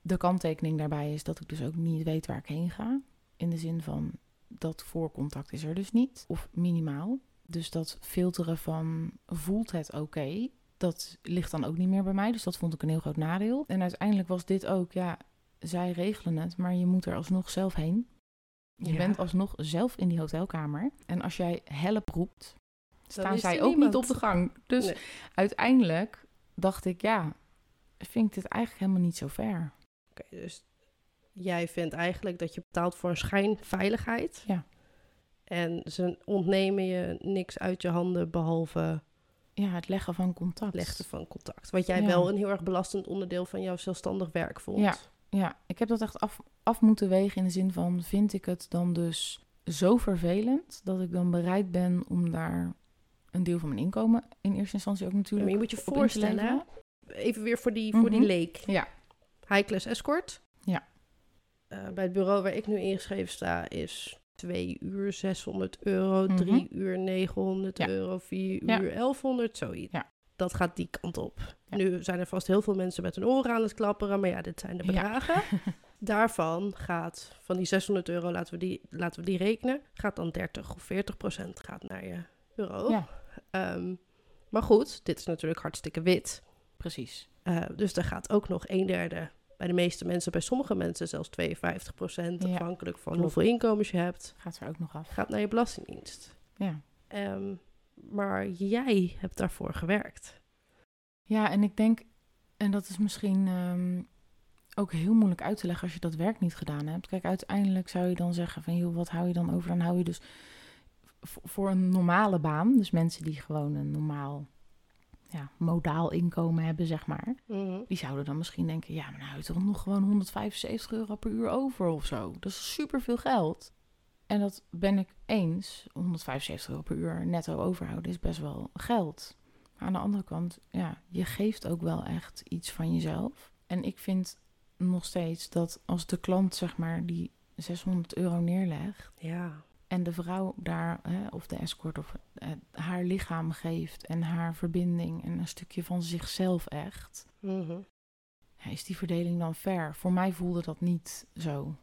De kanttekening daarbij is dat ik dus ook niet weet waar ik heen ga. In de zin van dat voorcontact is er dus niet, of minimaal. Dus dat filteren van voelt het oké, dat ligt dan ook niet meer bij mij. Dus dat vond ik een heel groot nadeel. En uiteindelijk was dit ook, ja, zij regelen het, maar je moet er alsnog zelf heen. Je Ja. bent alsnog zelf in die hotelkamer. En als jij help roept, staan zij ook niemand. niet op de gang. Dus Nee. uiteindelijk dacht ik, ja, vind ik dit eigenlijk helemaal niet zo fair. Oké, dus jij vindt eigenlijk dat je betaalt voor een schijnveiligheid. Ja. En ze ontnemen je niks uit je handen behalve Ja, het leggen van contact. leggen van contact. Wat jij Ja. wel een heel erg belastend onderdeel van jouw zelfstandig werk vond. Ja. Ja, ik heb dat echt af, af moeten wegen in de zin van, vind ik het dan dus zo vervelend dat ik dan bereid ben om daar een deel van mijn inkomen in eerste instantie ook Ja, natuurlijk maar je moet je voorstellen, even weer voor die, voor die Mhm. leek. Ja. High-class escort. Ja. Eh, bij het bureau waar ik nu ingeschreven sta is twee uur 600 euro, Mhm. drie uur 900 Ja. euro, vier Ja. uur 1100, zoiets. Ja. Dat gaat die kant op. Ja. Nu zijn er vast heel veel mensen met hun oren aan het klapperen, maar ja, dit zijn de Ja. bedragen. Daarvan gaat, van die 600 euro, laten we die, laten we die rekenen, gaat dan 30 of 40 procent gaat naar je bureau. Ja. Ehm, maar goed, dit is natuurlijk hartstikke wit. Precies. Uh, dus er gaat ook nog een derde bij de meeste mensen, bij sommige mensen zelfs 52 procent, afhankelijk van klopt. hoeveel inkomens je hebt, Gaat er ook nog af. gaat naar je belastingdienst. Ja. Ehm, maar jij hebt daarvoor gewerkt. Ja, en ik denk, en dat is misschien ehm, ook heel moeilijk uit te leggen als je dat werk niet gedaan hebt. Kijk, uiteindelijk zou je dan zeggen van, joh, wat hou je dan over? Dan hou je dus voor een normale baan, dus mensen die gewoon een normaal ja, modaal inkomen hebben, zeg maar. Die zouden dan misschien denken, ja, maar nou, je hebt toch nog gewoon 175 euro per uur over of zo. Dat is superveel geld. En dat ben ik eens. 175 euro per uur netto overhouden is best wel geld. Maar aan de andere kant, ja, je geeft ook wel echt iets van jezelf. En ik vind nog steeds dat als de klant, zeg maar, die 600 euro neerlegt. Ja. En de vrouw daar, hè, of de escort, of eh, haar lichaam geeft en haar verbinding en een stukje van zichzelf echt. Mhm. Ja, is die verdeling dan fair? Voor mij voelde dat niet zo.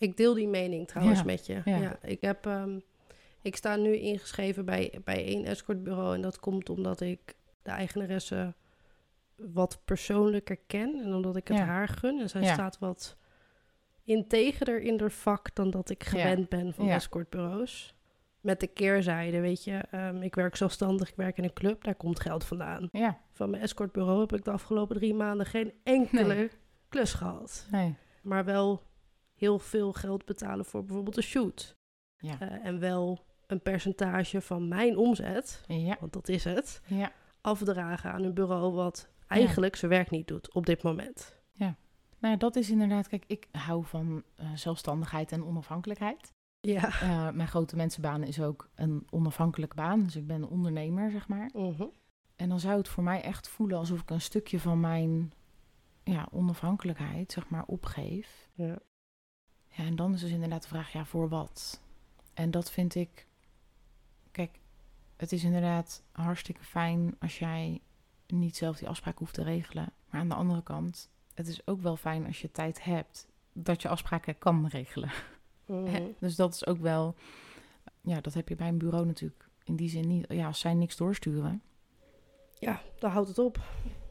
Ik deel die mening trouwens Ja, met je. ja. Ja. ik, heb, ehm, ik sta nu ingeschreven bij, bij één escortbureau. En dat komt omdat ik de eigenaresse wat persoonlijker ken. En omdat ik het Ja. haar gun. En zij staat wat integerder in haar vak dan dat ik gewend ben van escortbureaus. Met de keerzijde, weet je. ehm, ik werk zelfstandig, ik werk in een club. Daar komt geld vandaan. Ja, Van mijn escortbureau heb ik de afgelopen drie maanden geen enkele Nee. klus gehad nee. maar wel heel veel geld betalen voor bijvoorbeeld een shoot. Ja. Eh, en wel een percentage van mijn omzet, Ja, want dat is het, ja. afdragen aan een bureau wat eigenlijk zijn werk niet doet op dit moment. Nou, ja, dat is inderdaad, kijk, ik hou van eh, zelfstandigheid en onafhankelijkheid. Ja. Eh, mijn grote mensenbaan is ook een onafhankelijke baan, dus ik ben een ondernemer, zeg maar. Mhm. En dan zou het voor mij echt voelen alsof ik een stukje van mijn ja, onafhankelijkheid, zeg maar, opgeef. ja. Ja, en dan is dus inderdaad de vraag, ja, voor wat? En dat vind ik, kijk, het is inderdaad hartstikke fijn als jij niet zelf die afspraak hoeft te regelen. Maar aan de andere kant, het is ook wel fijn als je tijd hebt dat je afspraken kan regelen. Mhm. Dus dat is ook wel, ja, dat heb je bij een bureau natuurlijk in die zin niet. Ja, als zij niks doorsturen, ja, dan houdt het op.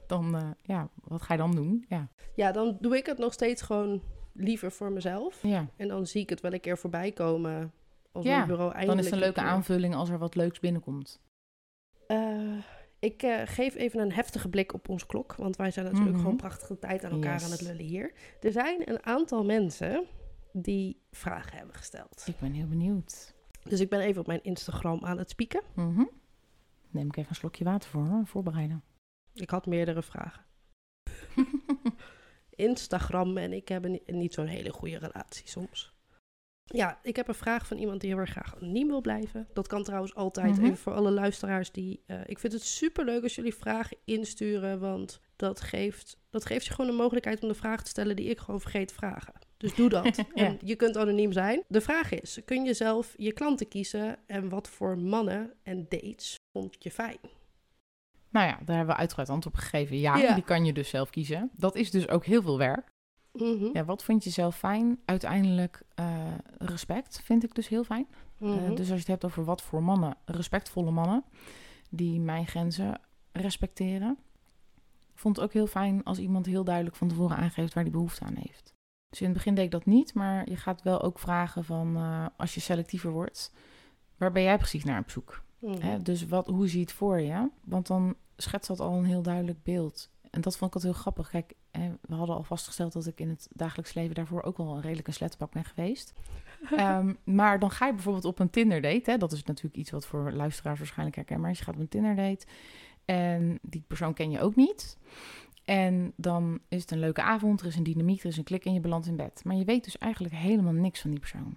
dan, eh, ja, wat ga je dan doen? Ja, Ja, dan doe ik het nog steeds gewoon liever voor mezelf. ja. En dan zie ik het wel een keer voorbij komen als Ja, een bureau eindelijk... dan is het een leuke aanvulling als er wat leuks binnenkomt. Eh, ik eh, geef even een heftige blik op onze klok. Want wij zijn natuurlijk Mhm. gewoon prachtige tijd aan elkaar Yes. aan het lullen hier. Er zijn een aantal mensen die vragen hebben gesteld. Ik ben heel benieuwd. Dus ik ben even op mijn Instagram aan het spieken. Mhm. Neem ik even een slokje water voor, hoor, voorbereiden. Ik had meerdere vragen. Instagram en ik hebben ni- niet zo'n hele goede relatie soms. Ja, ik heb een vraag van iemand die heel erg graag anoniem wil blijven. Dat kan trouwens altijd. Even voor alle luisteraars die. eh, ik vind het super leuk als jullie vragen insturen. Want dat geeft, dat geeft je gewoon de mogelijkheid om de vraag te stellen die ik gewoon vergeet te vragen. Dus doe dat. Ja. En je kunt anoniem zijn. De vraag is: kun je zelf je klanten kiezen en wat voor mannen en dates vond je fijn? Nou ja, daar hebben we uitgebreid antwoord op gegeven. Ja, Ja. die kan je dus zelf kiezen. Dat is dus ook heel veel werk. Mhm. Ja, wat vind je zelf fijn? Uiteindelijk eh, respect vind ik dus heel fijn. Eh, Mhm. dus als je het hebt over wat voor mannen, respectvolle mannen, die mijn grenzen respecteren. Vond het ook heel fijn als iemand heel duidelijk van tevoren aangeeft waar die behoefte aan heeft. Dus in het begin deed ik dat niet, maar je gaat wel ook vragen van, eh, als je selectiever wordt, waar ben jij precies naar op zoek? Mhm. Hè? Dus wat, hoe zie je het voor je? Want dan schetst dat al een heel duidelijk beeld. En dat vond ik altijd heel grappig. Kijk, hè, we hadden al vastgesteld dat ik in het dagelijks leven daarvoor ook wel een redelijk een slettenbak ben geweest. Ehm, maar dan ga je bijvoorbeeld op een Tinder date. Hè? Dat is natuurlijk iets wat voor luisteraars waarschijnlijk herkenbaar is. Je gaat op een Tinder date en die persoon ken je ook niet. En dan is het een leuke avond, er is een dynamiek, er is een klik en je belandt in bed. Maar je weet dus eigenlijk helemaal niks van die persoon.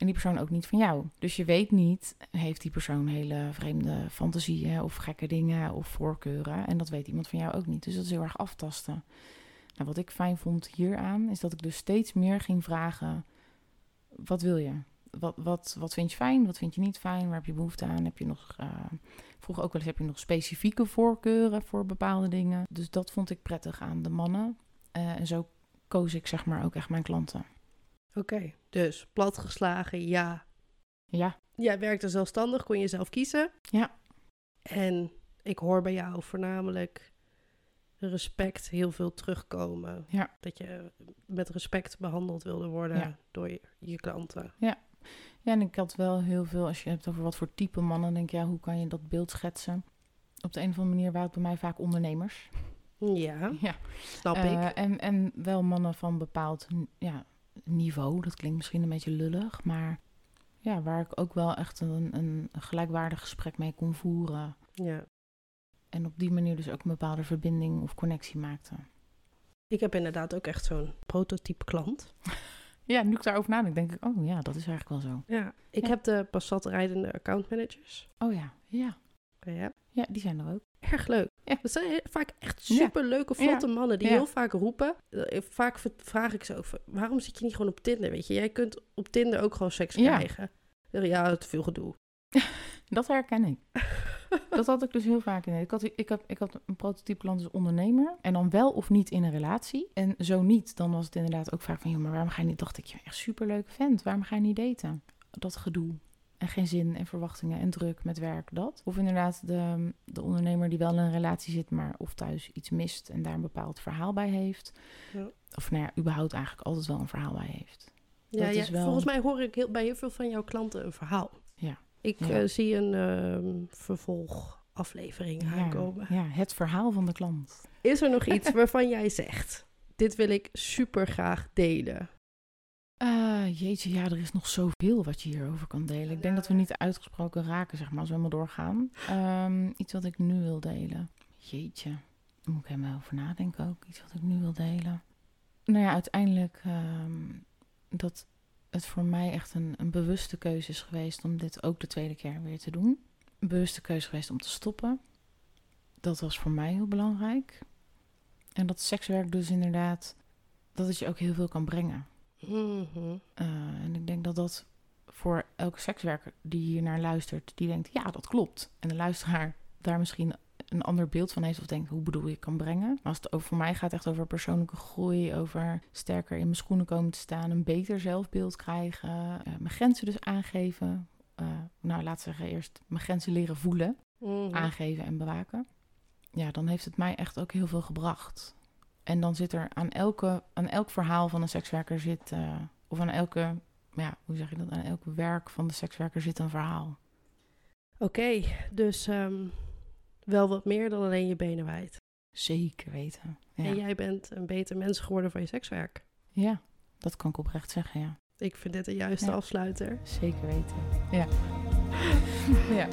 En die persoon ook niet van jou. Dus je weet niet, heeft die persoon hele vreemde fantasieën of gekke dingen of voorkeuren. En dat weet iemand van jou ook niet. Dus dat is heel erg aftasten. Nou, wat ik fijn vond hieraan, is dat ik dus steeds meer ging vragen: wat wil je? Wat, wat, wat vind je fijn? Wat vind je niet fijn? Waar heb je behoefte aan? Heb je nog, eh, vroeg ook wel eens, heb je nog specifieke voorkeuren voor bepaalde dingen? Dus dat vond ik prettig aan de mannen. Eh, en zo koos ik zeg maar ook echt mijn klanten. Oké, dus platgeslagen, ja. Ja, Jij werkte zelfstandig, kon je zelf kiezen. Ja. En ik hoor bij jou voornamelijk respect heel veel terugkomen. Ja. Dat je met respect behandeld wilde worden Ja. door je, je klanten. Ja, en ik had wel heel veel, als je het hebt over wat voor type mannen, denk ik, ja, hoe kan je dat beeld schetsen? Op de een of andere manier waren het bij mij vaak ondernemers. Ja, Ja. snap Eh, ik. en, en wel mannen van bepaald ja, niveau. Dat klinkt misschien een beetje lullig, maar ja, waar ik ook wel echt een, een gelijkwaardig gesprek mee kon voeren. Ja. En op die manier dus ook een bepaalde verbinding of connectie maakte. Ik heb inderdaad ook echt zo'n prototype klant. Ja, nu ik daarover nadenk, denk ik, oh ja, dat is eigenlijk wel zo. Ja, ik Ja. heb de Passat rijdende accountmanagers. Oh ja, ja. Ja, Ja, die zijn er ook. erg leuk. Ja. Dat zijn vaak echt Ja. super leuke, vlotte mannen die Ja. heel vaak roepen. Eh, Vaak vraag ik ze over, waarom zit je niet gewoon op Tinder? Weet je, jij kunt op Tinder ook gewoon seks Ja. krijgen. Ja, te veel gedoe. Dat herken ik. dat had ik dus heel vaak in. Ik had, ik, had, ik had een prototype klant als ondernemer. En dan wel of niet in een relatie. En zo niet, dan was het inderdaad ook vaak van... joh, maar waarom ga je niet... dacht ik, ja, echt superleuke vent. Waarom ga je niet daten? Dat gedoe. En geen zin en verwachtingen en druk met werk, dat. Of inderdaad de, de ondernemer die wel in een relatie zit... maar of thuis iets mist en daar een bepaald verhaal bij heeft. Ja. Of nou ja, überhaupt eigenlijk altijd wel een verhaal bij heeft. Ja, Dat ja, is wel- volgens mij hoor ik heel, bij heel veel van jouw klanten een verhaal. Ja. Ik Ja. eh, zie een ehm, vervolgaflevering aankomen. Ja, het verhaal van de klant. Is er nog iets waarvan jij zegt, dit wil ik super graag delen? Eh, jeetje, ja, er is nog zoveel wat je hierover kan delen. Ik denk dat we niet uitgesproken raken, zeg maar, als we helemaal doorgaan. Ehm, iets wat ik nu wil delen. Jeetje, daar moet ik helemaal over nadenken ook. Iets wat ik nu wil delen. Nou ja, uiteindelijk ehm, dat het voor mij echt een, een bewuste keuze is geweest om dit ook de tweede keer weer te doen. Een bewuste keuze geweest om te stoppen. Dat was voor mij heel belangrijk. En dat sekswerk dus inderdaad, dat het je ook heel veel kan brengen. Mhm. Uh, en ik denk dat dat voor elke sekswerker die hier naar luistert, die denkt, ja, dat klopt. En de luisteraar daar misschien een ander beeld van heeft of denkt, hoe bedoel je, kan brengen. Maar als het over voor mij gaat echt over persoonlijke groei, over sterker in mijn schoenen komen te staan, een beter zelfbeeld krijgen, uh, mijn grenzen dus aangeven. Uh, nou, laat zeggen eerst mijn grenzen leren voelen, Mhm. aangeven en bewaken. Ja, dan heeft het mij echt ook heel veel gebracht. En dan zit er aan, elke, aan elk verhaal van een sekswerker zit, uh, of aan elke, ja, hoe zeg je dat, aan elk werk van de sekswerker zit een verhaal. Oké, dus um, wel wat meer dan alleen je benen wijd. Zeker weten. Ja. En jij bent een beter mens geworden van je sekswerk. Ja, dat kan ik oprecht zeggen, ja. Ik vind dit de juiste Ja. afsluiter. Zeker weten. Ja. ja.